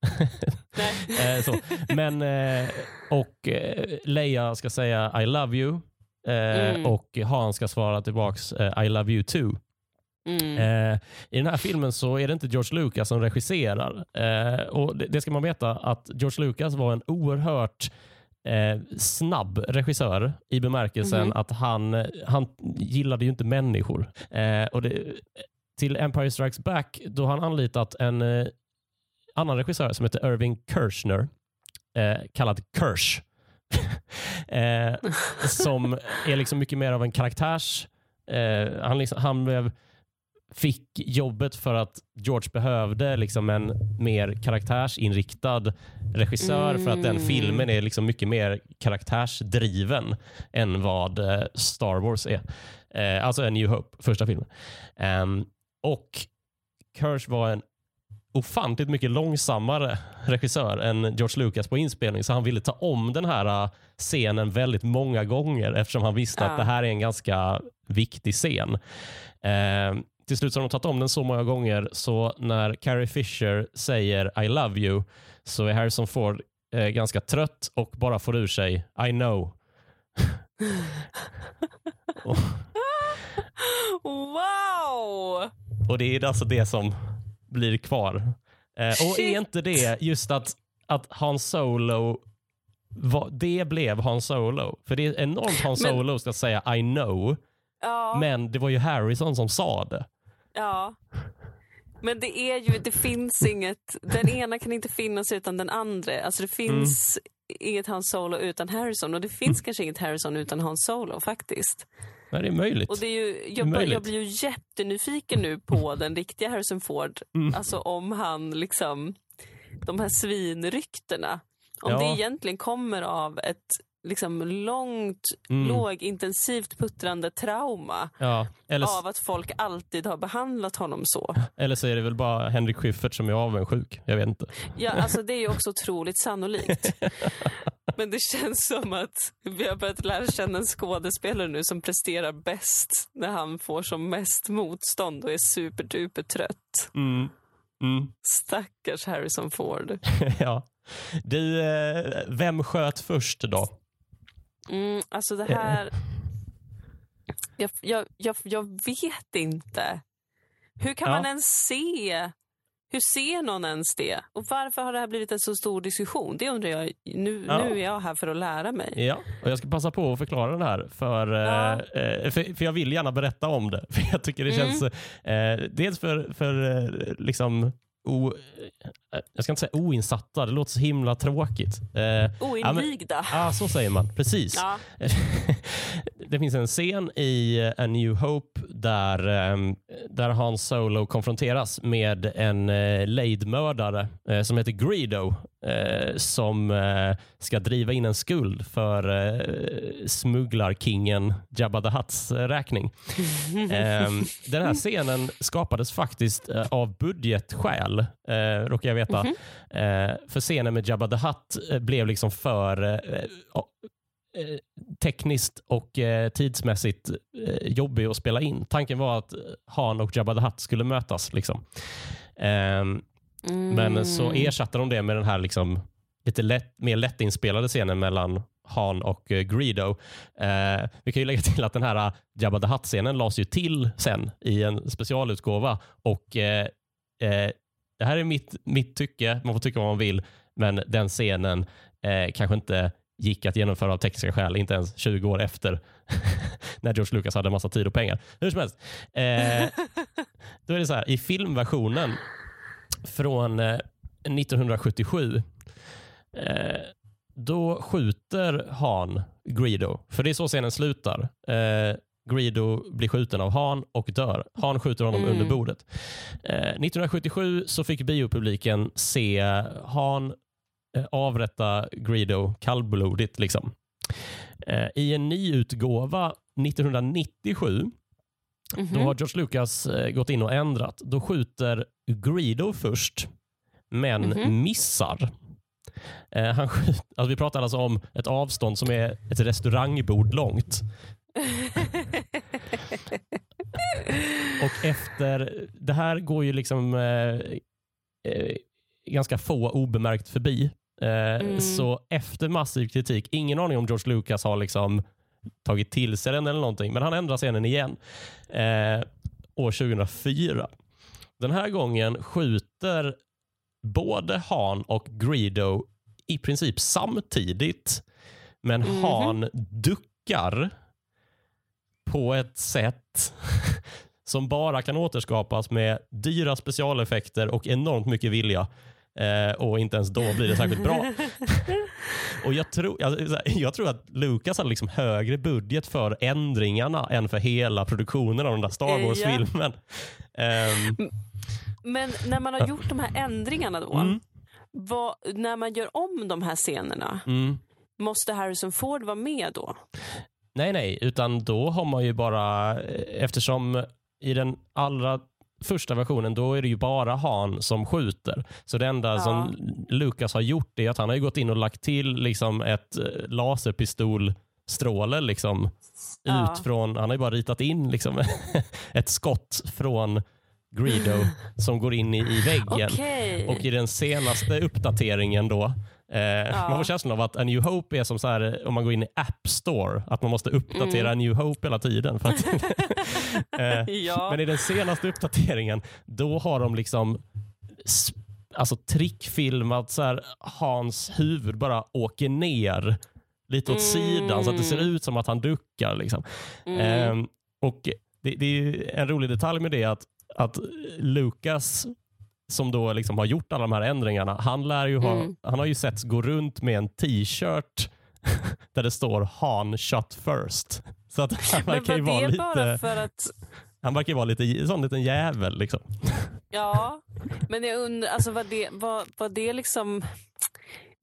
Eh. Men, eh, och eh, Leia ska säga I love you Mm. och Han ska svara tillbaks I love you too. Mm. I den här filmen så är det inte George Lucas som regisserar. Och det, ska man veta att George Lucas var en oerhört snabb regissör i bemärkelsen Mhm. att han, han gillade ju inte människor. Och det, till Empire Strikes Back då har han anlitat en eh, annan regissör som heter Irving Kershner, eh, kallad Kersh. eh, som är liksom mycket mer av en karaktärs... Eh, han, liksom, han blev, fick jobbet för att George behövde liksom en mer karaktärsinriktad regissör för att den Mm. filmen är liksom mycket mer karaktärsdriven än vad eh, Star Wars är. Eh, alltså en New Hope, första filmen. Ehm, och Kirsch var en ofantligt mycket långsammare regissör än George Lucas på inspelning så han ville ta om den här eh, scenen väldigt många gånger eftersom han visste Ja. att det här är en ganska viktig scen. Ehm, till slut så har de tagit om den så många gånger så när Carrie Fisher säger I love you så är Harrison Ford eh, ganska trött och bara får ur sig I know. Wow! Och det är alltså det som blir kvar. Eh, och är inte det just att, att Han Solo va, det blev Han Solo. För det är enormt Han Solo ska säga I know, Ja, men det var ju Harrison som sa det. ja. Men det är ju, det finns inget, den ena kan inte finnas utan den andra. Alltså det finns inget Han Solo utan Harrison och det finns kanske inget Harrison utan Han Solo faktiskt. Nej, det är möjligt. Och det är ju, jag, Möjligt. jag blir ju jättenyfiken nu på den riktiga Harrison Ford. Mm. Alltså om han liksom, de här svinryktena. Om Ja. det egentligen kommer av ett liksom långt, Mm. lågintensivt puttrande trauma Ja. Eller, av att folk alltid har behandlat honom så. eller så är det väl bara Henrik Schyffert som är avundsjuk. Jag vet inte. Ja, alltså det är ju också otroligt sannolikt. Men det känns som att vi har börjat lära känna en skådespelare nu som presterar bäst när han får som mest motstånd och är superduper trött. Mm. Mm. Stackars Harrison Ford. ja. Du, eh, vem sköt först då? Mm, alltså det här... Jag, jag, jag, jag vet inte. Hur kan Ja. man ens se? Hur ser någon ens det? Och varför har det här blivit en så stor diskussion? Det undrar jag. Nu, Ja. nu är jag här för att lära mig. Ja, och jag ska passa på att förklara den här. För, Ja. eh, för, för jag vill gärna berätta om det. För jag tycker det Mm. känns, eh, dels för, för eh, liksom, o, eh, jag ska inte säga oinsatta, det låter så himla tråkigt. Eh, Oinvigda. Ja, så säger man. Precis. Ja. det finns en scen i A New Hope där, ehm, där Han Solo konfronteras med en eh, lejdmördare eh, som heter Greedo eh, som eh, ska driva in en skuld för eh, smugglarkingen Jabba the Hutts eh, räkning. Ehm, den här scenen skapades faktiskt eh, av budgetskäl, eh, råkar jag veta. Eh, för scenen med Jabba the Hutt blev liksom för tekniskt och eh, tidsmässigt eh, jobbig att spela in. Tanken var att Han och Jabba the Hutt skulle mötas. Liksom. Men så Mm. ersatte de det med den här liksom, lite lätt, mer lättinspelade scenen mellan Han och eh, Greedo. Eh, vi kan ju lägga till att den här eh, Jabba the Hutt-scenen lades ju till sen i en specialutgåva. Och eh, eh, Det här är mitt, mitt tycke, man får tycka vad man vill, men den scenen eh, kanske inte gick att genomföra av tekniska skäl, inte ens 20 år efter när George Lucas hade massa tid och pengar. Hur som helst. Då är det så här, i filmversionen från eh, 1977 eh, då skjuter Han Greedo, för det är så scenen slutar. Eh, Greedo blir skjuten av Han och dör. Han skjuter honom Mm. under bordet. Eh, 1977 så fick biopubliken se Han eh, avrätta Greedo kallblodigt. Liksom. Eh, I en ny utgåva 1997 Mhm. då har George Lucas eh, gått in och ändrat. Då skjuter Greedo först, men Mhm. missar. Eh, han skjut, alltså vi pratar alltså om ett avstånd som är ett restaurangbord långt. Och efter, det här går ju liksom eh, eh, ganska få obemärkt förbi. Eh, Mm. Så efter massiv kritik, ingen aning om George Lucas har liksom tagit till sig den eller någonting, men han ändrar scenen igen eh, år 2004. Den här gången skjuter både Han och Greedo i princip samtidigt, men Mhm. Han duckar på ett sätt som bara kan återskapas med dyra specialeffekter och enormt mycket vilja. Eh, och inte ens då blir det särskilt bra. Och jag, tror, här, jag tror att Lucas hade liksom högre budget för ändringarna än för hela produktionen av den där Star Eh. Wars-filmen. Ehm, Men när man har gjort de här ändringarna då, Mm. vad, när man gör om de här scenerna, mm. måste Harrison Ford vara med då? Nej, nej, utan då har man ju bara, eftersom i den allra första versionen, då är det ju bara Han som skjuter. Så det enda Ja. som Lucas har gjort är att han har ju gått in och lagt till liksom ett eh, laserpistolstråle liksom, Ja. ut från, han har ju bara ritat in liksom ett skott från Greedo som går in i, i väggen. Okej. Och i den senaste uppdateringen då, eh, man får känslan av att A New Hope är som så här, om man går in i App Store, att man måste uppdatera Mm. A New Hope hela tiden. För att, eh, ja. men i den senaste uppdateringen, då har de liksom alltså trickfilmat så här, Hans huvud bara åker ner lite åt sidan så att det ser ut som att han duckar. Liksom. Mm. Ehm, och det, det är en rolig detalj med det att, att Lucas som då liksom har gjort alla de här ändringarna, han, lär ju ha, Mm. han har ju setts gå runt med en t-shirt där det står Han shot first. Så att han verkar ju var vara lite, för att han verkar ju vara lite sån liten jävel. Liksom. Ja, men jag undrar, alltså var det, var, var det liksom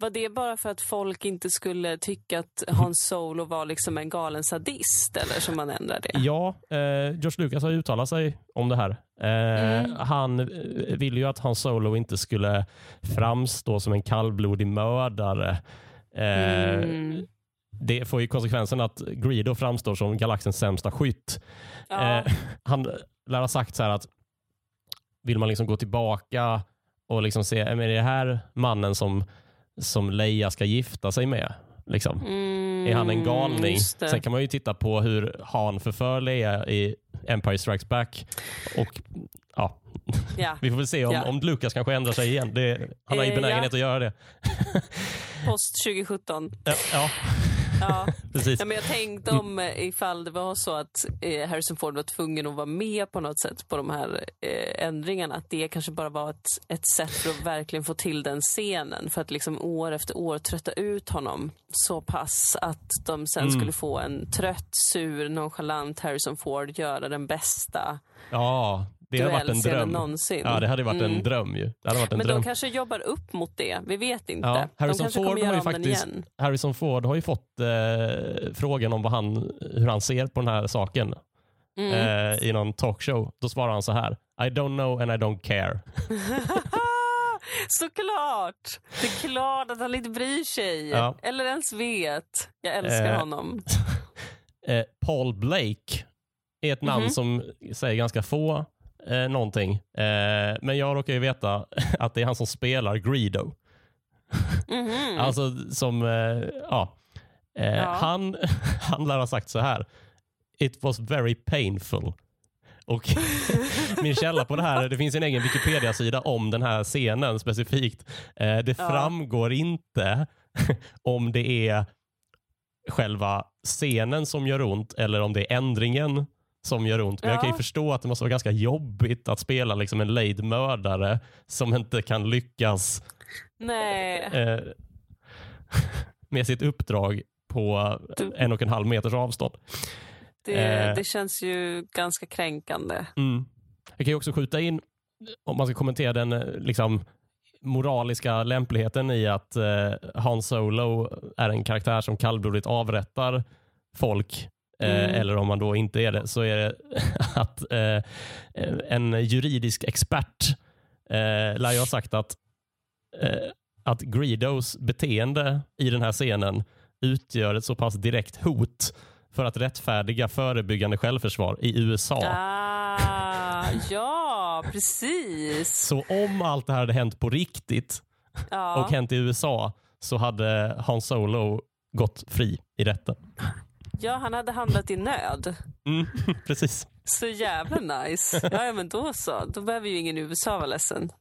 var det bara för att folk inte skulle tycka att Hans Solo var liksom en galen sadist eller som man ändrade det? Ja, eh, George Lucas har uttalat sig om det här. Eh, Mm. Han eh, ville ju att Han Solo inte skulle framstå som en kallblodig mördare. Eh, Mm. Det får ju konsekvensen att Greedo framstår som galaxens sämsta skytt. Ja. Eh, han lär ha sagt så här att vill man liksom gå tillbaka och liksom se, är det här mannen som, som Leia ska gifta sig med? Liksom. Mm, Är han en galning? just det. Sen kan man ju titta på hur Han förför Leia i Empire Strikes Back. Och ja, Ja, Vi får väl se om, Ja. om Lucas kanske ändrar sig igen. Det, han har ju Eh, benägenhet ja. att göra det. post 2017. Ja, ja. Precis. Ja, men jag tänkte om eh, ifall det var så att eh, Harrison Ford var tvungen att vara med på något sätt på de här eh, ändringarna. Att det kanske bara var ett, ett sätt för att verkligen få till den scenen. För att liksom år efter år trötta ut honom så pass att de sen Mm. skulle få en trött, sur, nonchalant Harrison Ford göra den bästa Ja, det hade varit en dröm. någonsin. Ja, det hade varit en Mm. dröm ju. Det hade varit en Men dröm. de kanske jobbar upp mot det. Vi vet inte. Ja, Harrison Ford har ju faktiskt-. Harrison Ford har ju fått eh, frågan om vad han, hur han ser på den här saken Mm. eh, i någon talkshow. Då svarar han så här. I don't know and I don't care. Såklart! Det är klart att han inte bryr sig. Ja. Eller ens vet. Jag älskar Eh, honom. Eh, Paul Blake är ett namn Mhm. som säger ganska få eh, någonting. Eh, men jag råkar ju veta att det är han som spelar Greedo. Mhm. Alltså som, eh, ja. Eh, Ja. Han, han lär ha sagt så här. It was very painful. Och min källa på det här, det finns en egen Wikipedia-sida om den här scenen specifikt. Eh, det Ja. framgår inte om det är själva scenen som gör ont eller om det är ändringen som gör ont. Men jag kan ju Ja. förstå att det måste vara ganska jobbigt att spela liksom en lejd mördare som inte kan lyckas eh, med sitt uppdrag på Du- en och en halv meters avstånd. Det, eh. det känns ju ganska kränkande. Mm. Jag kan ju också skjuta in, om man ska kommentera den eh, liksom, moraliska lämpligheten i att eh, Han Solo är en karaktär som kallblodigt avrättar folk. Eh, Mm. Eller om man då inte är det, så är det att eh, en juridisk expert eh, lär ju ha sagt att, eh, att Greedos beteende i den här scenen utgör ett så pass direkt hot för att rättfärdiga förebyggande självförsvar i USA. Ah, ja, precis. Så om allt det här hade hänt på riktigt Ja. och hänt i USA så hade Han Solo gått fri i rätten. Ja, han hade handlat i nöd. Mm, precis. Så jävla nice. Ja, ja, men då så. Då behöver ju ingen i USA vara ledsen.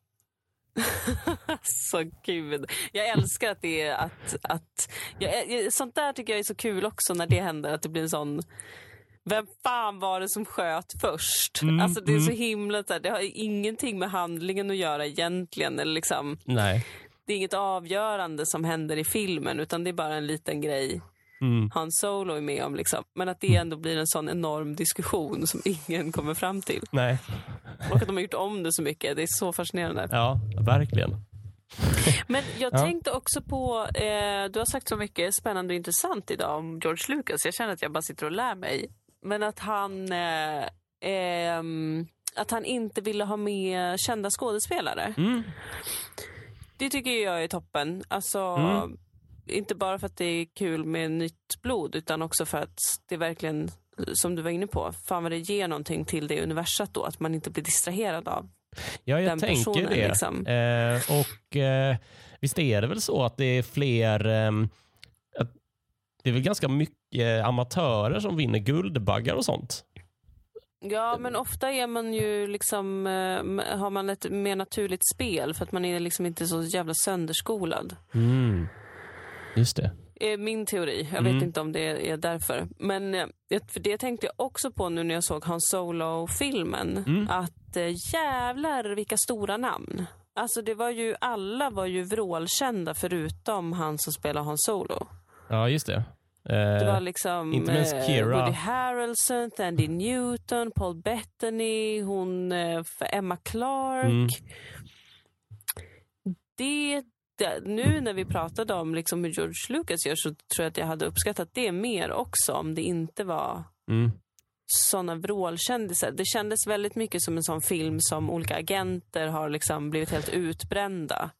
så gud. Jag älskar att det är att... att jag, sånt där tycker jag är så kul också när det händer. Att det blir en sån... Vem fan var det som sköt först? Mm, alltså Det är så mm. himla... så här, Det har ingenting med handlingen att göra egentligen. Eller liksom, Nej. det är inget avgörande som händer i filmen utan det är bara en liten grej Mm. Han Solo är med om. Liksom. Men att det ändå blir en sån enorm diskussion som ingen kommer fram till. Nej. Och att de har gjort om det så mycket. Det är så fascinerande. Ja, verkligen. Men jag Ja. tänkte också på, eh, du har sagt så mycket spännande och intressant idag om George Lucas. Jag känner att jag bara sitter och lär mig. Men att han, eh, ehm, att han inte ville ha med kända skådespelare. Mm. Det tycker jag är toppen. Alltså, Mm. Inte bara för att det är kul med nytt blod utan också för att det verkligen, som du var inne på, fan vad det ger någonting till det universat då. Att man inte blir distraherad av Ja, jag den tänker personen. det. Liksom. Eh, och eh, visst är det väl så att det är fler, ehm, att det är väl ganska mycket amatörer som vinner Guldbaggar och sånt. Ja, men ofta är man ju liksom, eh, har man ett mer naturligt spel för att man är liksom inte så jävla sönderskolad. Mm. Just det. är min teori. Jag Mm. vet inte om det är därför. Men eh, för det tänkte jag också på nu när jag såg Han Solo-filmen. Mm. Att eh, jävlar vilka stora namn. Alltså det var ju, alla var ju vrålkända förutom han som spelar Han Solo. Ja, just det. Det var Eh, liksom inte minst Keira. Woody Harrelson, Tandy Newton, Paul Bettany, hon Emma Clark. Mm. Det, det, nu när vi pratade om liksom hur George Lucas gör så tror jag att jag hade uppskattat det mer också om det inte var mm. såna vrålkändisar. Det kändes väldigt mycket som en sån film som olika agenter har liksom blivit helt utbrända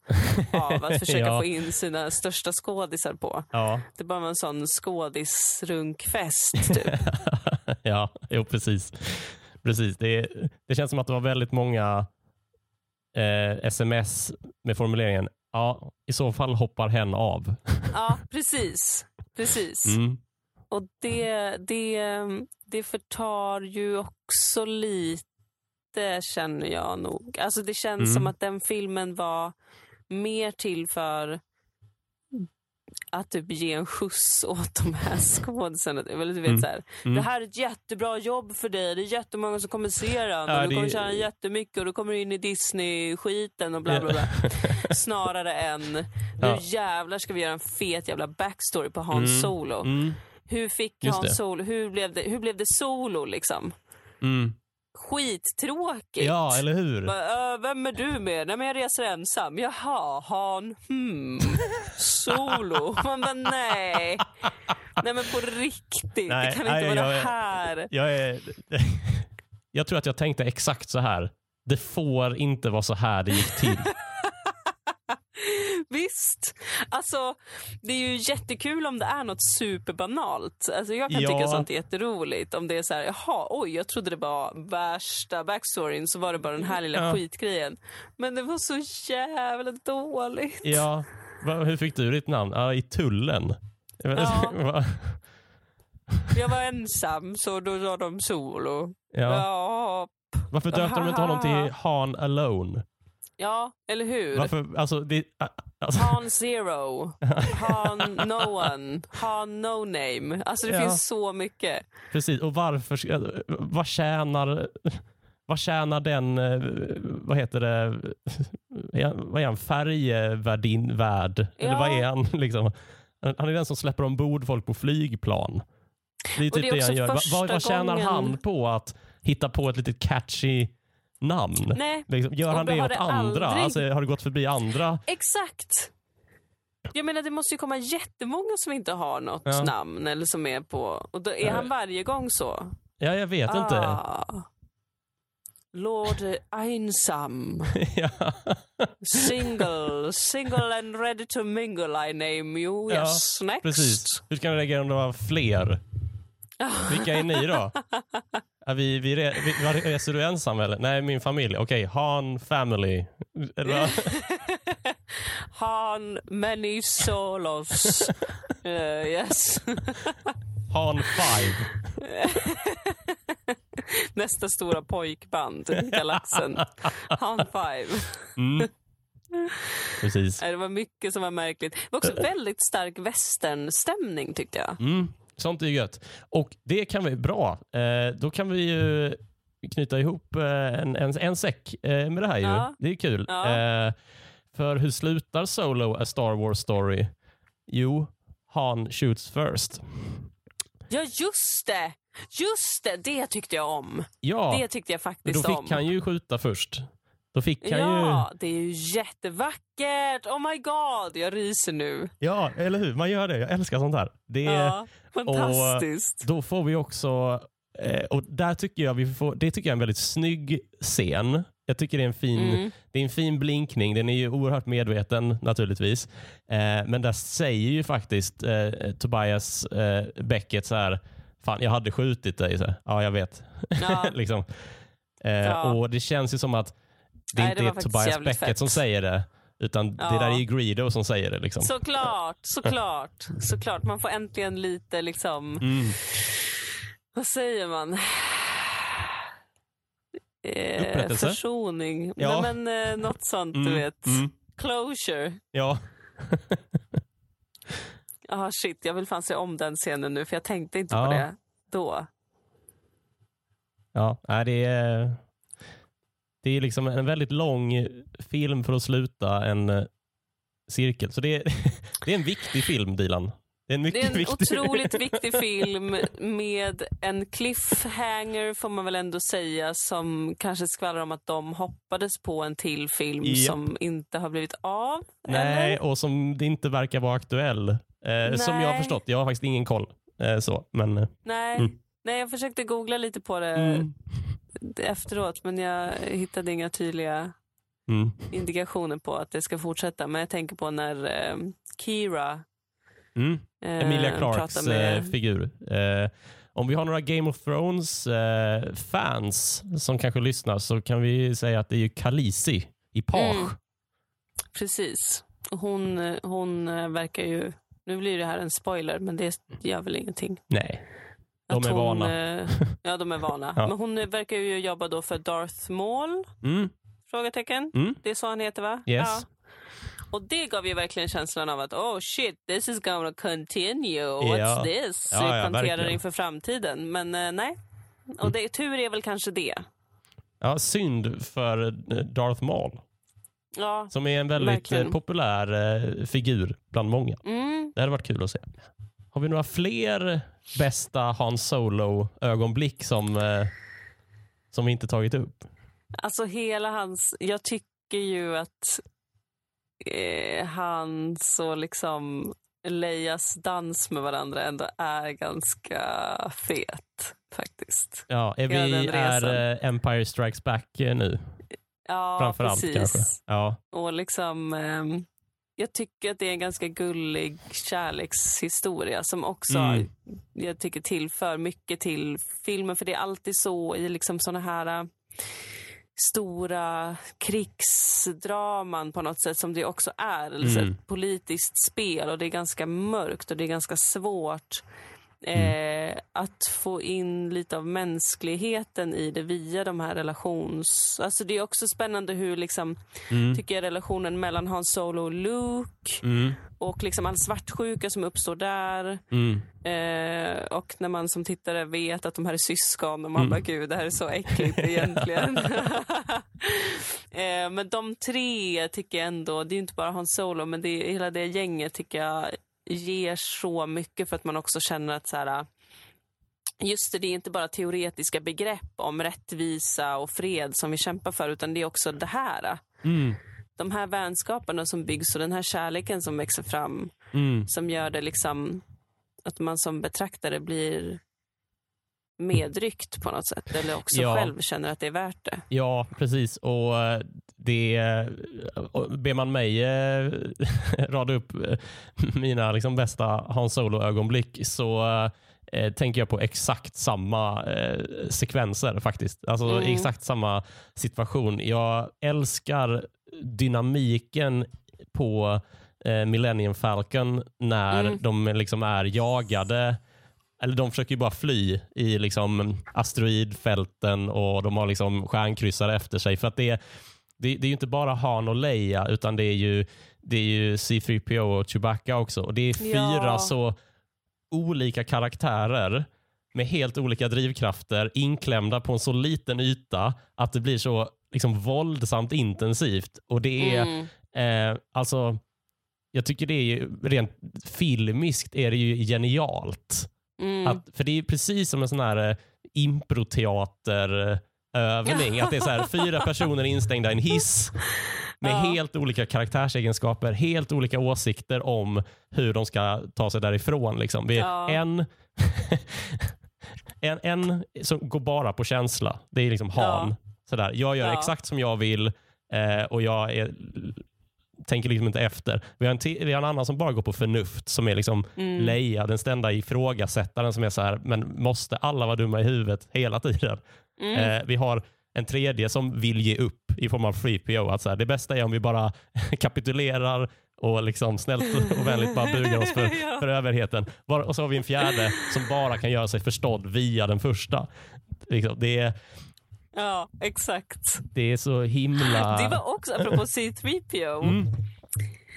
av att försöka Ja. få in sina största skådisar på. Ja. Det bara var en sån skådisrunkfest typ. ja, jo, precis. precis. Det, det känns som att det var väldigt många eh, sms med formuleringen ja, i så fall hoppar hen av. Ja, precis. Precis. Mm. Och det, det, det förtar ju också lite, känner jag nog. Alltså det känns Mm. som att den filmen var mer till för att typ ge en skjuts åt de här skådisarna. Det, du vet, Mm. så här, Mm. det här är ett jättebra jobb för dig. Det är jättemånga som kommer se den. Ja, du det- kommer tjäna jättemycket och du kommer in i Disney-skiten och bla bla bla. Snarare än, nu Ja. jävlar ska vi göra en fet jävla backstory på Hans Mm. Solo. Mm. Hur fick Just Hans det. Solo, hur blev det, hur blev det Solo liksom? Skittråkigt. Ja, eller hur? Va, äh, vem är du med? Nej men jag reser ensam. Jaha, Han, hmm, Solo. Man bara nej. Nej men på riktigt, Nej, det kan inte nej, vara jag är- här. Jag, är, jag tror att jag tänkte exakt så här. Det får inte vara så här det gick till. Visst, alltså det är ju jättekul om det är något superbanalt. Alltså, jag kan Ja. tycka sånt är jätteroligt. Om det är så här, jaha, oj, jag trodde det var värsta backstoryn så var det bara den här lilla Ja. skitgrejen. Men det var så jävla dåligt. Ja, va, hur fick du ditt namn? Ja, I tullen. Ja. Va? Jag var ensam så då sa de Solo. ja. Ja, Varför döpte de inte honom till Han Alone? Ja eller hur? Varför, alltså, det, alltså, Han Zero, Han No One, Han No Name. Alltså det Ja. finns så mycket. precis. Och varför, ska- vad tjänar, vad tjänar den, eh, vad heter det, vad är han, färjevärdin, värd? Eller Ja. vad är han? Liksom? Han är den som släpper ombord folk på flygplan. Det är Och typ det är det, han gör. Vad, vad tjänar gången- han på att hitta på ett litet catchy namn? Nej, Liksom, gör han det åt det andra? aldrig- Alltså, har det gått förbi andra? exakt. Jag menar det måste ju komma jättemånga som inte har något Ja. namn eller som är på... Och då är han varje gång så. Ja, jag vet inte. Ah. Lord Einsam, ja. single, single and ready to mingle I name you. Ja, Yes, next. Precis. Hur ska ni reagera om det var fler? Vilka är ni då? Vi, vi, re, vi, reser du ensam eller? Nej, min familj. Okej, Han family. Han many solos. Uh, yes. han five. Nästa stora pojkband i galaxen. Han Five. Mm. Precis. Det var mycket som var märkligt. Det var också väldigt stark westernstämning tyckte jag. Mm. Sånt är ju gött. Och det kan vi, bra. Eh, då kan vi ju knyta ihop eh, en, en, en säck eh, med det här ju. Ja. Det är kul. Ja. Eh, för hur slutar Solo A Star Wars Story? Jo, Han shoots first. Ja, just det! Just det, det tyckte jag om. Ja, Det tyckte jag faktiskt då om. fick han ju skjuta först. Då fick han ju... Ja, det är ju jättevackert. Oh my god, jag ryser nu. Ja, eller hur? Man gör det. Jag älskar sånt här. Det Ja, fantastiskt. Då får vi också, eh, och där tycker jag vi får, det tycker jag är en väldigt snygg scen. Jag tycker det är en fin, Mm. det är en fin blinkning. Den är ju oerhört medveten naturligtvis. Eh, men där säger ju faktiskt eh, Tobias eh, Beckett så här, fan jag hade skjutit dig. Så här, ja, jag vet. Ja. liksom. eh, Ja. Och det känns ju som att det Nej, inte det är Tobias Beckett fett. som säger det. Utan det Ja. där är ju Greedo som säger det. Liksom. Såklart, såklart, såklart. Man får äntligen lite liksom, Mm. vad säger man? Eh, Upprättelse? försoning. Ja. Nej, men eh, något sånt, du Mm, vet. mm. Closure. Ja. Ah, shit, jag vill fan se om den scenen nu för jag tänkte inte Ja. på det då. Ja, det är, det är liksom en väldigt lång film för att sluta en eh, cirkel. Så det är, det är en viktig film, Dilan. Det är en Det är en viktig otroligt viktig film med en cliffhanger får man väl ändå säga som kanske skvallrar om att de hoppades på en till film Japp. som inte har blivit av. Nej, eller? och som det inte verkar vara aktuell. Eh, som jag har förstått. Jag har faktiskt ingen koll. Eh, så, men, eh, Nej. Mm. Nej, jag försökte googla lite på det mm, efteråt men jag hittade inga tydliga mm, indikationer på att det ska fortsätta. Men jag tänker på när eh, Kira mm. eh, Emilia Clarks med... eh, figur. Eh, om vi har några Game of Thrones eh, fans som kanske lyssnar så kan vi säga att det är ju Khaleesi i Page. Mm. Precis. Hon, hon eh, verkar ju... Nu blir det här en spoiler, men det gör väl ingenting. Nej, de är hon, vana. eh, Ja, de är vana. Ja. Men hon verkar ju jobba då för Darth Maul? Mm, Frågetecken. mm. Det är så han heter, va? Yes. Ja. Och det gav ju verkligen känslan av att oh shit, this is gonna continue. What's Ja. this? Ja, ja, planterar verkligen. inför framtiden. Men eh, nej. Och det, tur är väl kanske det. Ja, synd för eh, Darth Maul, Ja. som är en väldigt Verkligen. eh, populär eh, figur bland många. Mm. Det hade varit kul att se. Har vi några fler bästa Han Solo-ögonblick som, eh, som vi inte tagit upp? Alltså hela hans, jag tycker ju att eh, hans och liksom Leias dans med varandra ändå är ganska fet faktiskt. Ja, är vi är eh, Empire Strikes Back eh, nu? Ja, Framförallt precis. kanske. Ja. Och liksom, ehm, jag tycker att det är en ganska gullig kärlekshistoria som också Mm. jag tycker tillför mycket till filmen. För det är alltid så i liksom såna här äh, stora krigsdraman på något sätt som det också är. Mm. ett politiskt spel och det är ganska mörkt och det är ganska svårt. Mm. Eh, att få in lite av mänskligheten i det via de här relations... Alltså det är också spännande hur liksom, Mm. tycker jag relationen mellan Hans Solo och Luke Mm. och liksom all svartsjuka som uppstår där. Mm. Eh, och när man som tittare vet att de här är syskon och man Mm. bara gud det här är så äckligt egentligen. eh, men de tre tycker jag ändå, det är ju inte bara Hans Solo men det är, hela det gänget tycker jag ger så mycket för att man också känner att så här, Just det, det är inte bara teoretiska begrepp om rättvisa och fred som vi kämpar för utan det är också det här. Mm. De här vänskaperna som byggs och den här kärleken som växer fram Mm. som gör det liksom att man som betraktare blir medryckt på något sätt eller också Ja. själv känner att det är värt det. Ja, precis. Och eh, det och ber man mig eh, rada upp eh, mina liksom bästa Han Solo-ögonblick så eh, tänker jag på exakt samma eh, sekvenser faktiskt. Alltså Mm. exakt samma situation. Jag älskar dynamiken på eh, Millennium Falcon när Mm. de liksom är jagade eller de försöker ju bara fly i liksom asteroidfälten och de har liksom stjärnkryssare efter sig. För att det, är- det, det är ju inte bara Han och Leia utan det är ju, det är ju C3PO och Chewbacca också. Och Det är fyra Ja. så olika karaktärer med helt olika drivkrafter inklämda på en så liten yta att det blir så liksom våldsamt intensivt. Och det är Mm. Eh, alltså, jag tycker det är ju, rent filmiskt är det ju genialt. Mm. Att, för det är precis som en sån här eh, improteaterövning. att det är så här, fyra personer instängda i en hiss med Ja. helt olika karaktärsegenskaper, helt olika åsikter om hur de ska ta sig därifrån. Liksom. Vi är Ja. en, en, en som går bara på känsla. Det är liksom Han. Sådär. Jag gör Ja. exakt som jag vill eh, och jag är, tänker liksom inte efter. Vi har, en vi har en annan som bara går på förnuft som är liksom Mm. Leia, den stända ifrågasättaren som är så här, men måste alla vara dumma i huvudet hela tiden? Mm. Eh, vi har en tredje som vill ge upp i form av 3PO. Att så här, det bästa är om vi bara kapitulerar och liksom snällt och vänligt bara bugar oss för, Ja. för överheten. Och så har vi en fjärde som bara kan göra sig förstådd via den första. Liksom, det, är, Ja, exakt. det är så himla... Det var också, apropå C3PO, Mm.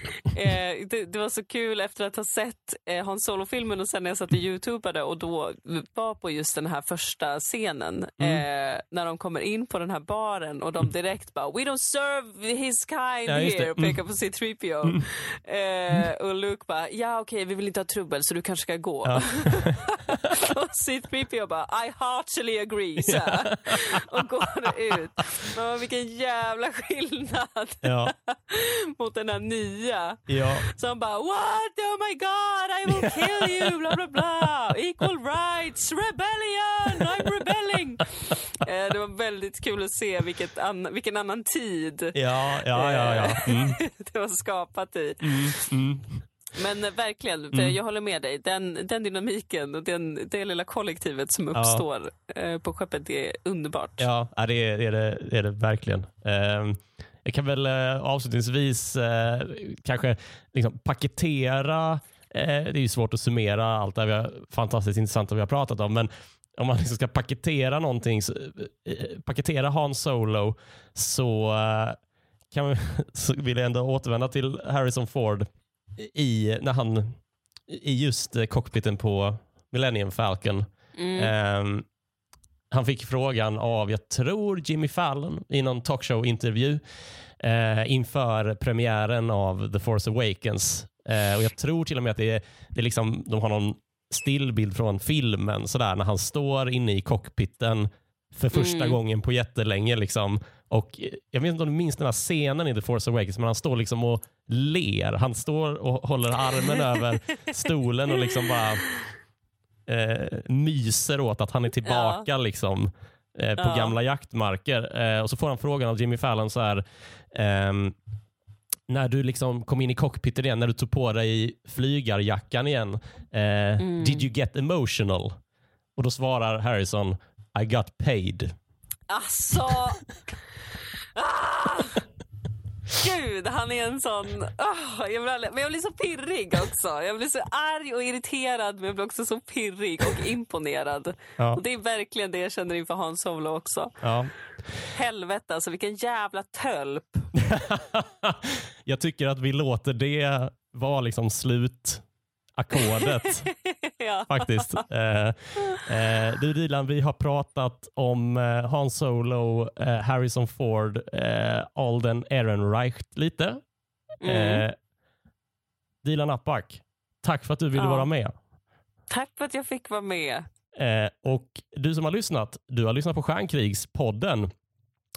eh, det, det var så kul efter att ha sett eh, Hans Solo-filmen och sen när jag satt och youtubade och då var på just den här första scenen Mm. eh, när de kommer in på den här baren och de direkt bara “We don't serve his kind Ja, here” och Mm. pekar på C3PO. Eh, och Luke bara “Ja okej, vi vill inte ha trubbel så du kanske ska gå”. Ja. och C3PO bara “I heartily agree” sir. och går ut. Men vilken jävla skillnad mot den här nya. Ja, Så han bara what? Oh my god, I will kill you, bla bla bla. Equal rights, rebellion, I'm rebelling. Eh, det var väldigt kul att se vilket an- vilken annan tid ja, ja, ja, ja. Mm, det var skapat i. mm, mm. Men eh, verkligen, för jag håller med dig. Den, den dynamiken och den, det lilla kollektivet som Ja. uppstår eh, på skeppet det är underbart. Ja, ja, det är det, är det, det, är det verkligen. Jag kan väl eh, avslutningsvis eh, kanske liksom paketera, eh, det är ju svårt att summera allt det här vi har, fantastiskt intressanta vi har pratat om, men om man liksom ska paketera någonting, så, paketera Hans Solo, så kan vi, så vill jag ändå återvända till Harrison Ford i, när han, i just cockpiten på Millennium Falcon. Mm. Ehm, han fick frågan av, jag tror Jimmy Fallon i någon talkshow-intervju eh, inför premiären av The Force Awakens. Eh, och Jag tror till och med att det är, det är liksom, de har någon stillbild från filmen sådär, när han står inne i cockpiten för första Mm. gången på jättelänge. Liksom. Och eh, jag vet inte om du minns den här scenen i The Force Awakens, men han står liksom och ler. Han står och håller armen över stolen och liksom bara eh, myser åt att han är tillbaka liksom, eh, på Ja. gamla jaktmarker. Eh, och så får han frågan av Jimmy Fallon så här, ehm, när du liksom kom in i cockpiten igen, när du tog på dig flygarjackan igen, eh, Mm. did you get emotional? Och då svarar Harrison, I got paid. Alltså! Ah! Gud, han är en sån... Ah, jag aldrig- men jag blir så pirrig också. Jag blir så arg och irriterad men jag blir också så pirrig och imponerad. Ja. Och Det är verkligen det jag känner inför Hans Solo också. Ja. Helvete alltså, vilken jävla tölp. Jag tycker att vi låter det vara liksom slutackordet. ja. faktiskt. Eh, eh, du Dilan, vi har pratat om eh, Han Solo, eh, Harrison Ford, eh, Alden Ehrenreich lite. Mm. Eh, Dilan Apak, tack för att du ville Ja. vara med. Tack för att jag fick vara med. Eh, och Du som har lyssnat, du har lyssnat på Stjärnkrigspodden.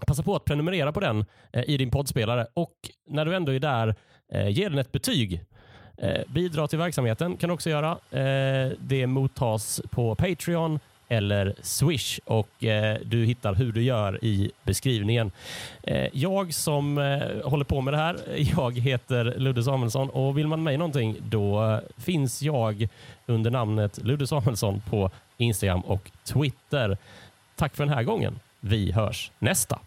Passa på att prenumerera på den i din poddspelare och när du ändå är där, ge den ett betyg. Eh, bidra till verksamheten kan du också göra. Eh, det mottas på Patreon eller Swish och eh, du hittar hur du gör i beskrivningen. Eh, jag som eh, håller på med det här, jag heter Ludde Samuelsson och vill man mig någonting då eh, finns jag under namnet Ludde Samuelsson på Instagram och Twitter. Tack för den här gången. Vi hörs nästa.